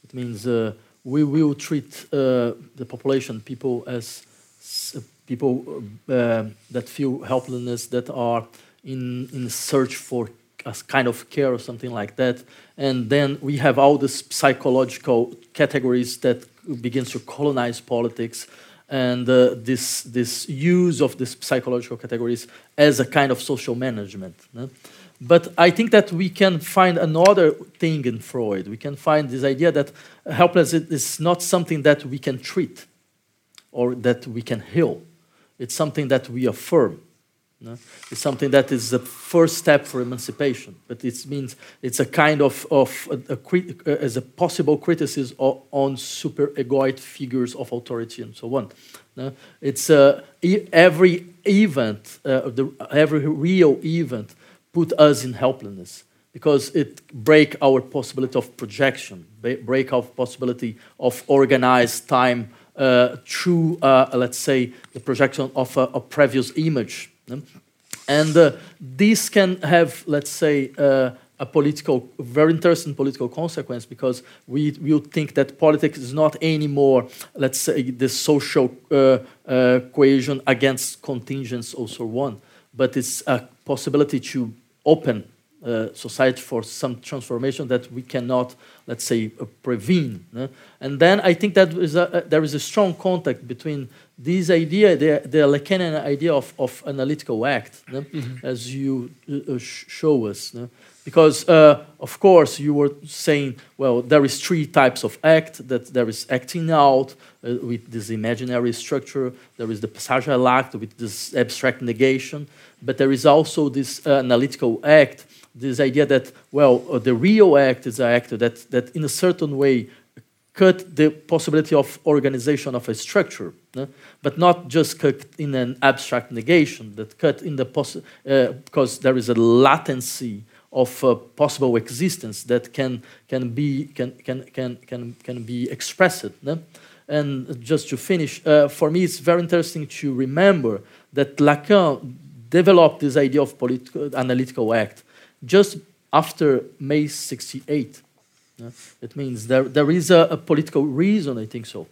it means. Uh, we will treat uh, the population, people, as people uh, that feel helplessness, that are in, in search for a kind of care or something like that. And then we have all these psychological categories that begins to colonize politics and uh, this, this use of these psychological categories as a kind of social management. But I think that we can find another thing in Freud. We can find this idea that helplessness is not something that we can treat or that we can heal. It's something that we affirm. No? It's something that is the first step for emancipation, but it means it's a kind of, of a, a, as a possible criticism of, on super egoic figures of authority and so on. No? It's uh, e every event, uh, the, every real event put us in helplessness because it break our possibility of projection, break our possibility of organized time uh, through, uh, let's say, the projection of a, a previous image. And uh, this can have, let's say, uh, a political, very interesting political consequence because we will think that politics is not anymore, let's say, the social uh, uh, cohesion against contingents or so on, but it's a possibility to open uh, society for some transformation that we cannot, let's say, uh, prevene. No? And then I think that is a, uh, there is a strong contact between this idea, the, the Lacanian idea of, of analytical act, mm -hmm. as you uh, show us. No? Because, uh, of course, you were saying, well, there is three types of act, that there is acting out uh, with this imaginary structure, there is the passage à l'acte with this abstract negation, but there is also this uh, analytical act, this idea that, well, uh, the real act is an act that, that in a certain way cut the possibility of organization of a structure, no? but not just cut in an abstract negation, that cut in the possi uh, because there is a latency of uh, possible existence that can, can, be, can, can, can, can, can be expressed. No? And just to finish, uh, for me it's very interesting to remember that Lacan developed this idea of political, analytical act just after May 68. Uh, it means there, there is a, a, political reason, I think so.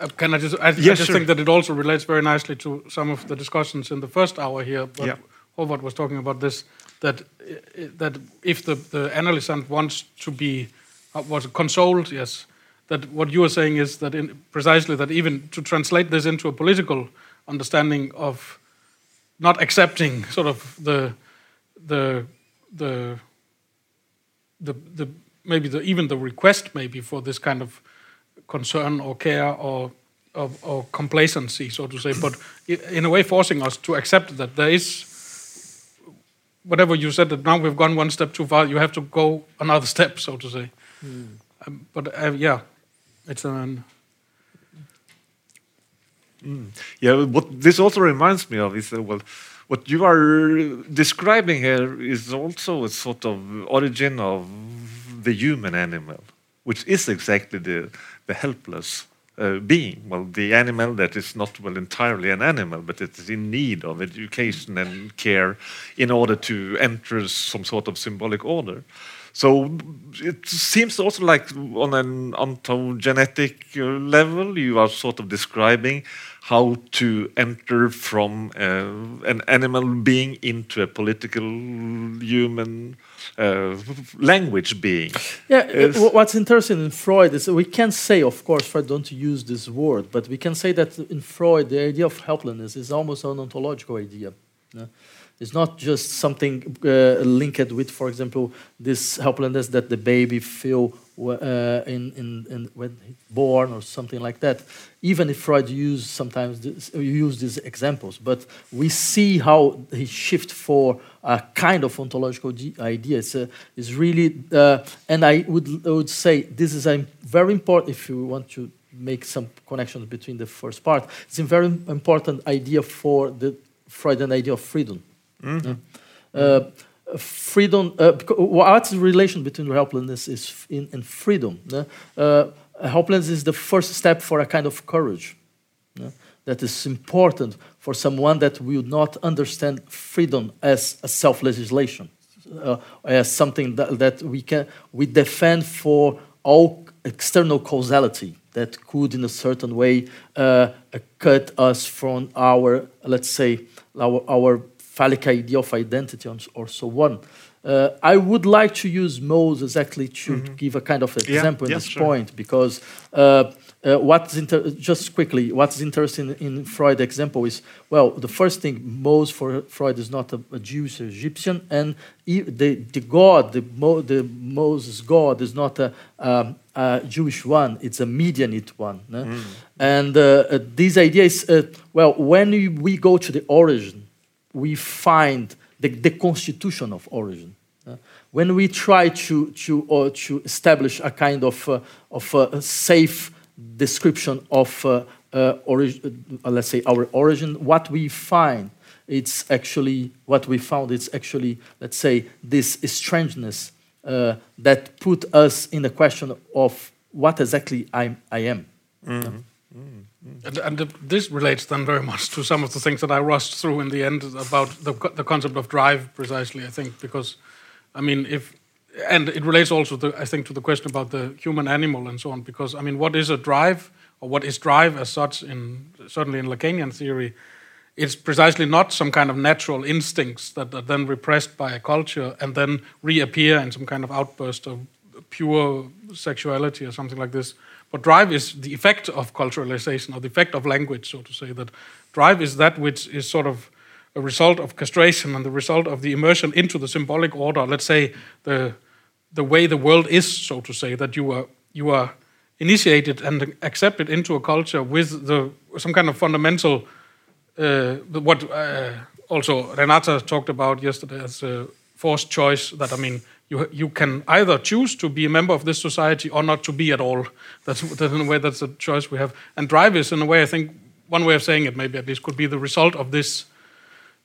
Uh, can I just, I, yes, I just sure. think that it also relates very nicely to some of the discussions in the first hour here. But yeah. Håvard was talking about this, that, uh, that if the, the analysand wants to be, uh, was consoled, yes, that what you are saying is that in, precisely that even to translate this into a political understanding of not accepting sort of the the the the, the maybe the, even the request maybe for this kind of concern or care or, or, or complacency, so to say, but in a way forcing us to accept that there is whatever you said that now we've gone one step too far, you have to go another step, so to say. Um, but uh, yeah, it's an Yeah, what this also reminds me of is that, well, what you are describing here is also a sort of origin of the human animal, which is exactly the, the helpless uh, being. Well, the animal that is not, well, entirely an animal, but it is in need of education and care in order to enter some sort of symbolic order. So it seems also like on an ontogenetic uh, level, you are sort of describing how to enter from uh, an animal being into a political human uh, language being. Yeah, what's interesting in Freud is we can say, of course, Freud don't use this word, but we can say that in Freud, the idea of helplessness is almost an ontological idea. no? It's not just something uh, linked with, for example, this helplessness that the baby feel uh, in, in, in when born or something like that. Even if Freud used sometimes this, use these examples, but we see how he shift for a kind of ontological idea. A, it's really, uh, and I would, I would say this is a very important if you want to make some connections between the first part. It's a very important idea for the Freudian idea of freedom. Yeah. Uh, freedom. Uh, what's the relation between helplessness is in, and freedom? Uh, helplessness is the first step for a kind of courage that is important for someone that will not understand freedom as a self-legislation, uh, as something that, that we can we defend for all external causality that could, in a certain way, uh, uh, cut us from our, let's say, our, our phallic idea of identity or so on. Uh, I would like to use Moses exactly to give a kind of example in yeah, this sure. point because uh, uh, what's inter- just quickly what's interesting in Freud example is well the first thing Moses for Freud is not a, a Jewish Egyptian and e- the the God the Mo, the Moses God is not a, um, a Jewish one it's a Midianite one no? and uh, uh, this idea is uh, well when we go to the origin we find the, the constitution of origin. uh, when we try to, to, uh, to establish a kind of, uh, of uh, safe description of, uh, uh, let's say, our origin, what we find, it's actually, what we found, it's actually, let's say, this strangeness that put us in the question of what exactly I, I am. And, and this relates then very much to some of the things that I rushed through in the end about the, the concept of drive, precisely, I think, because, I mean, if, and it relates also, to, I think, to the question about the human animal and so on, because, I mean, what is a drive, or what is drive as such, in certainly in Lacanian theory, it's precisely not some kind of natural instincts that are then repressed by a culture and then reappear in some kind of outburst of pure sexuality or something like this. But drive is the effect of culturalization or the effect of language, so to say. That drive is that which is sort of a result of castration and the result of the immersion into the symbolic order. Let's say the the way the world is, so to say, that you are you are initiated and accepted into a culture with the some kind of fundamental uh, what uh, also Renata talked about yesterday as a forced choice. That I mean, you you can either choose to be a member of this society or not to be at all. That's, that's in a way that's a choice we have. And drive is in a way I think one way of saying it maybe at least could be the result of this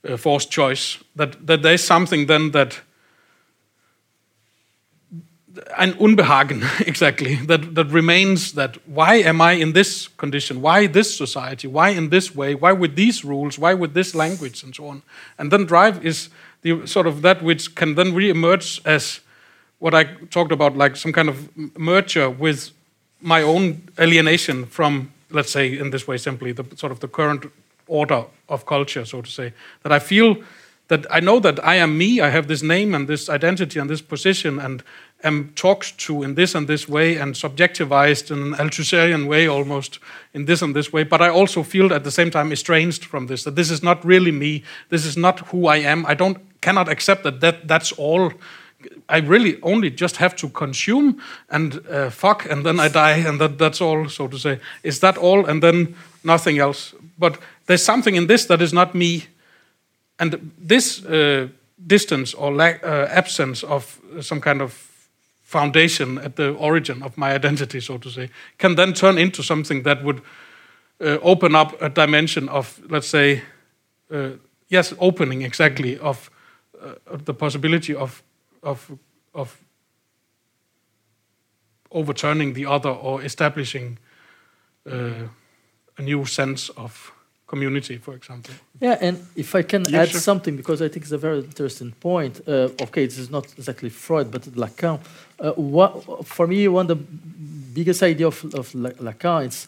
uh, forced choice. That that there is something then that an unbehagen exactly that that remains that why am i in this condition why this society why in this way why with these rules why with this language and so on and then drive is the sort of that which can then re-emerge as what i talked about like some kind of merger with my own alienation from let's say in this way simply the sort of the current order of culture so to say that i feel that I know that I am me, I have this name and this identity and this position, and am talked to in this and this way and subjectivized in an Althusserian way almost in this and this way. But I also feel at the same time estranged from this, that this is not really me, this is not who I am. I don't cannot accept that, that that's all. I really only just have to consume and uh, fuck, and then I die, and that, that's all, so to say. Is that all, and then nothing else? But there's something in this that is not me, and this uh, distance or lack, uh, absence of some kind of foundation at the origin of my identity, so to say, can then turn into something that would uh, open up a dimension of, let's say, uh, yes, opening exactly of, uh, the possibility of of of overturning the other or establishing uh, a new sense of community, for example. Yeah, and if I can Yeah, add sure. something, because I think it's a very interesting point. Uh, okay, this is not exactly Freud, but Lacan. Uh, what, for me, one of the biggest idea of, of Lacan is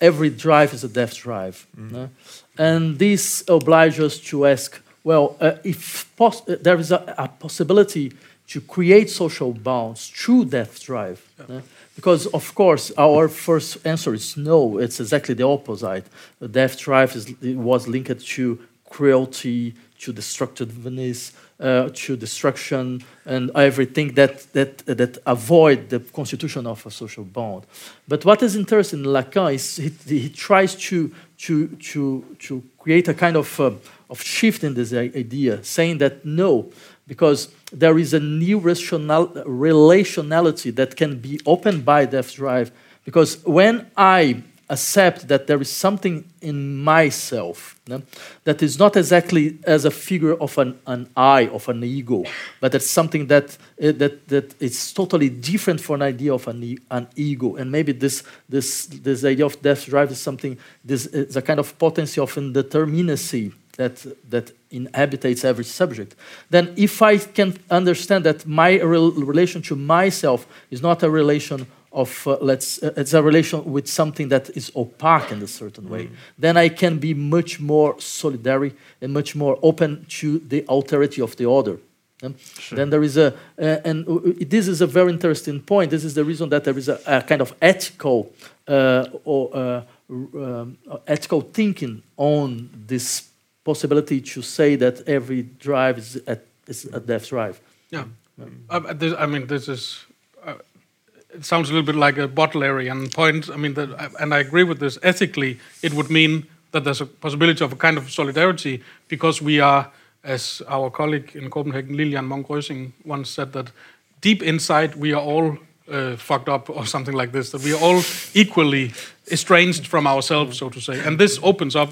every drive is a death drive. no? And this obliges us to ask, well, uh, if uh, there is a, a possibility to create social bonds through death drive. no? Because, of course, our first answer is no, it's exactly the opposite. The death drive is, was linked to cruelty, to destructiveness, uh, to destruction, and everything that, that, that avoid the constitution of a social bond. But what is interesting in Lacan is he, he tries to, to, to, to create a kind of, uh, of shifting this idea, saying that no, because there is a new rational, relationality that can be opened by death drive. Because when I accept that there is something in myself no, that is not exactly as a figure of an, an I, of an ego, but it's something that, uh, that, that is totally different from an idea of an, an ego. And maybe this, this, this idea of death drive is something, this is a kind of potency of indeterminacy that, that inhabitates every subject, then if I can understand that my rel- relation to myself is not a relation of, uh, let's, uh, it's a relation with something that is opaque in a certain way, then I can be much more solidary and much more open to the alterity of the other. Um, Then there is a, uh, and uh, uh, this is a very interesting point. This is the reason that there is a, a kind of ethical uh, or uh, um, ethical thinking on this possibility to say that every drive is a, is a death drive. Yeah. Uh, this, I mean, this is. Uh, it sounds a little bit like a Butlerian point. I mean, that, and I agree with this. Ethically, it would mean that there's a possibility of a kind of solidarity because we are, as our colleague in Copenhagen, Lilian Munk Rösing, once said that deep inside we are all uh, fucked up or something like this. That we are all equally estranged from ourselves, so to say. And this opens up,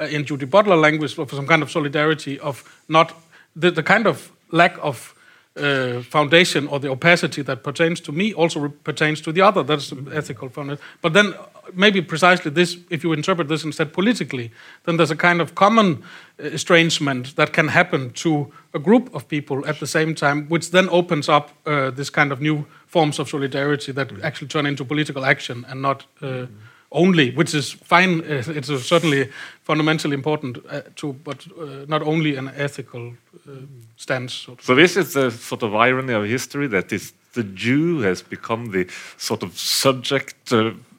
uh, in Judy Butler language, for some kind of solidarity of not the, the kind of lack of uh, foundation or the opacity that pertains to me also pertains to the other. That's an ethical foundation. But then maybe precisely this, if you interpret this instead politically, then there's a kind of common uh, estrangement that can happen to a group of people at the same time, which then opens up uh, this kind of new forms of solidarity that actually turn into political action and not. Uh, Only, which is fine, uh, it's certainly fundamentally important uh, to, but uh, not only an ethical uh, stance. So So this is the sort of irony of history that is the Jew has become the sort of subject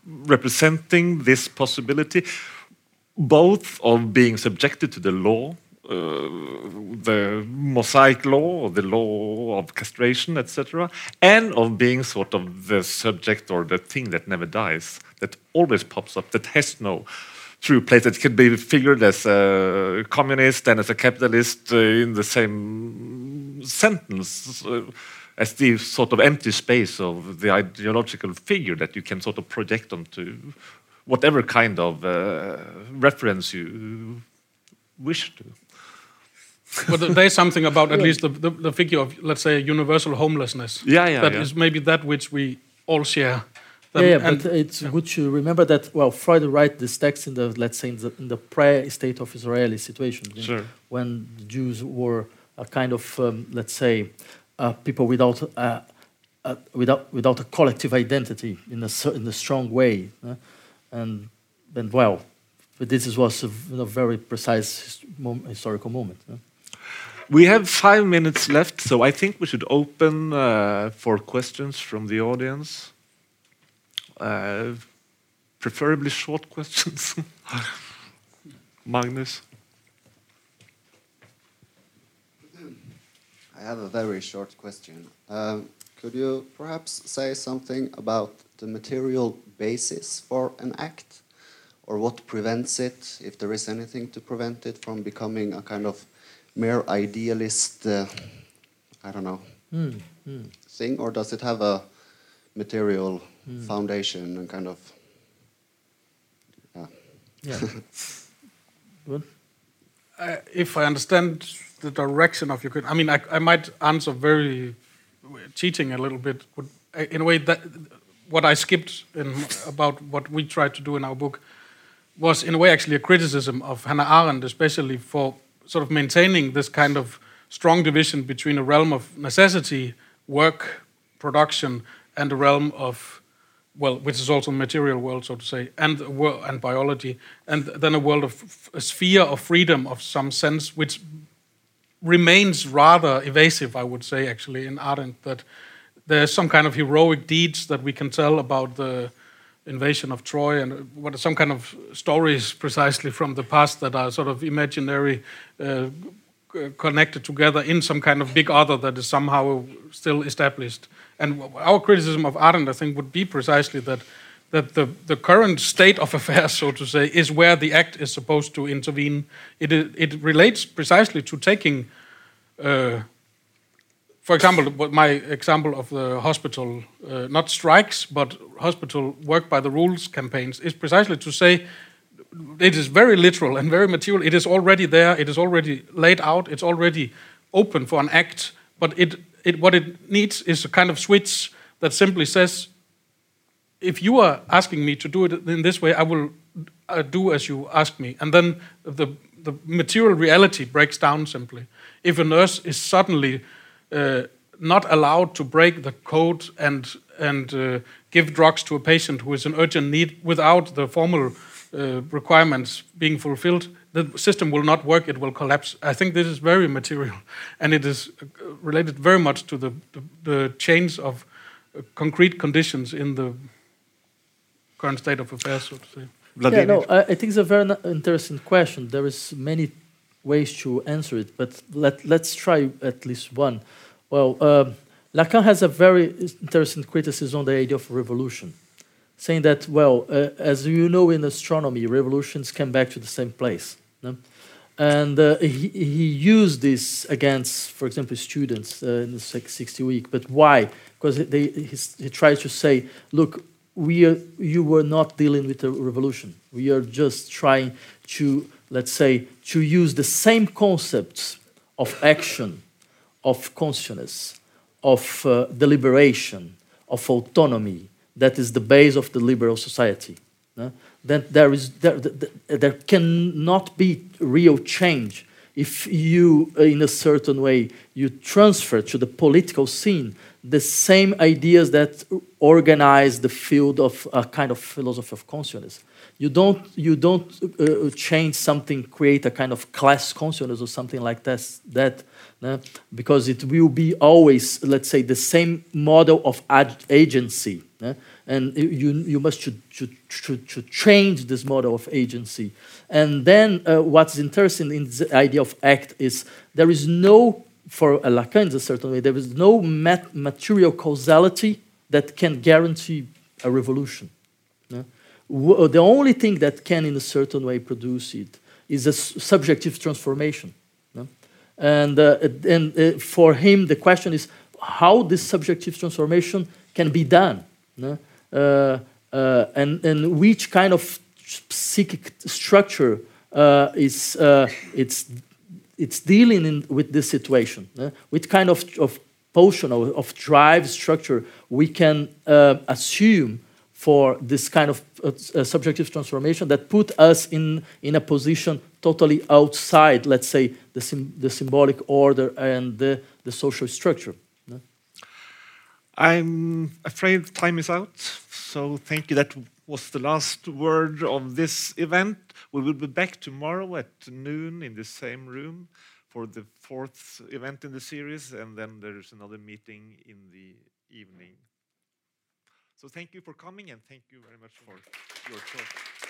representing this possibility, both of being subjected to the law, the Mosaic law, or the law of castration, etc., and of being sort of the subject or the thing that never dies, that always pops up, that has no true place. It could be figured as a communist and as a capitalist uh, in the same sentence. Uh, as the sort of empty space of the ideological figure that you can sort of project onto whatever kind of uh, reference you wish to. But there's something about at least the, the, the figure of, let's say, universal homelessness. Yeah, yeah, That is yeah. maybe that which we all share. Yeah, yeah, and- but it's good to remember that. Well, Freud write this text in the let's say in the, in the pre-state of Israeli situation, in- Sure. when the Jews were a kind of um, let's say uh, people without uh, uh, without without a collective identity in a in a strong way, uh, and and well, but this is- was a very precise his- mom- historical moment. uh. We have five minutes left, so I think we should open uh, for questions from the audience. Uh, preferably short questions. Magnus. I have a very short question. Um, could you perhaps say something about the material basis for an act, or what prevents it, if there is anything to prevent it from becoming a kind of mere idealist, uh, I don't know, Hmm, hmm. thing, or does it have a material Hmm. foundation and kind of? Yeah. Yeah. Good. Uh, if I understand the direction of your question, I mean, I, I might answer very cheating a little bit. Would, uh, in a way, that what I skipped in, about what we tried to do in our book was, in a way, actually a criticism of Hannah Arendt, especially for sort of maintaining this kind of strong division between a realm of necessity, work, production, and a realm of well, which is also a material world, so to say, and a wor- and biology, and then a world of a sphere of freedom of some sense, which remains rather evasive, I would say, actually, in Arendt, that there's some kind of heroic deeds that we can tell about the invasion of Troy and what are some kind of stories precisely from the past that are sort of imaginary, uh, connected together in some kind of big other that is somehow still established. And our criticism of Arendt, I think, would be precisely that that the, the current state of affairs, so to say, is where the act is supposed to intervene. It, it relates precisely to taking, uh, for example, my example of the hospital, uh, not strikes, but hospital work by the rules campaigns, is precisely to say it is very literal and very material. It is already there. It is already laid out. It's already open for an act. But it, it, what it needs is a kind of switch that simply says, if you are asking me to do it in this way, I will uh, do as you ask me. And then the, the material reality breaks down simply. If a nurse is suddenly not allowed to break the code and, and uh, give drugs to a patient who is in urgent need without the formal uh, requirements being fulfilled, the system will not work, it will collapse. I think this is very material, and it is uh, related very much to the, the, the change of uh, concrete conditions in the current state of affairs, so to say. Yeah, no, I, I think it's a very interesting question. There is many ways to answer it, but let, let's try at least one. Well, um, Lacan has a very interesting criticism on the idea of revolution, saying that, well, uh, as you know in astronomy, revolutions come back to the same place. no? And uh, he, he used this against, for example, students uh, in the six- 60 week. But why? Because they, he's, he tries to say, look, we are, you were not dealing with a revolution. We are just trying to, let's say, to use the same concepts of action, of consciousness, of uh, deliberation, of autonomy, that is the base of the liberal society. no? That there, is, there, there, cannot be real change if you, uh, in a certain way, you transfer to the political scene the same ideas that organize the field of a kind of philosophy of consciousness. You don't, you don't uh, change something, create a kind of class consciousness or something like that, that uh, because it will be always, let's say, the same model of agency. uh, and you, you must to, to, to, to change this model of agency. And then uh, what's interesting in the idea of act is there is no, for Lacan in a certain way, there is no mat- material causality that can guarantee a revolution. W- The only thing that can, in a certain way, produce it is a subjective transformation. And, uh, and uh, for him, the question is how this subjective transformation can be done. no? Uh, uh, and, and which kind of psychic structure uh, is uh, it's, it's dealing in, with this situation. no? Which kind of, of potion or of drive structure we can assume for this kind of uh, uh, subjective transformation that put us in, in a position totally outside, let's say, the, sym- the symbolic order and the, the social structure. I'm afraid time is out. So thank you. That was the last word of this event. We will be back tomorrow at noon in the same room for the fourth event in the series, and then there's another meeting in the evening. So thank you for coming, and thank you very much for your talk.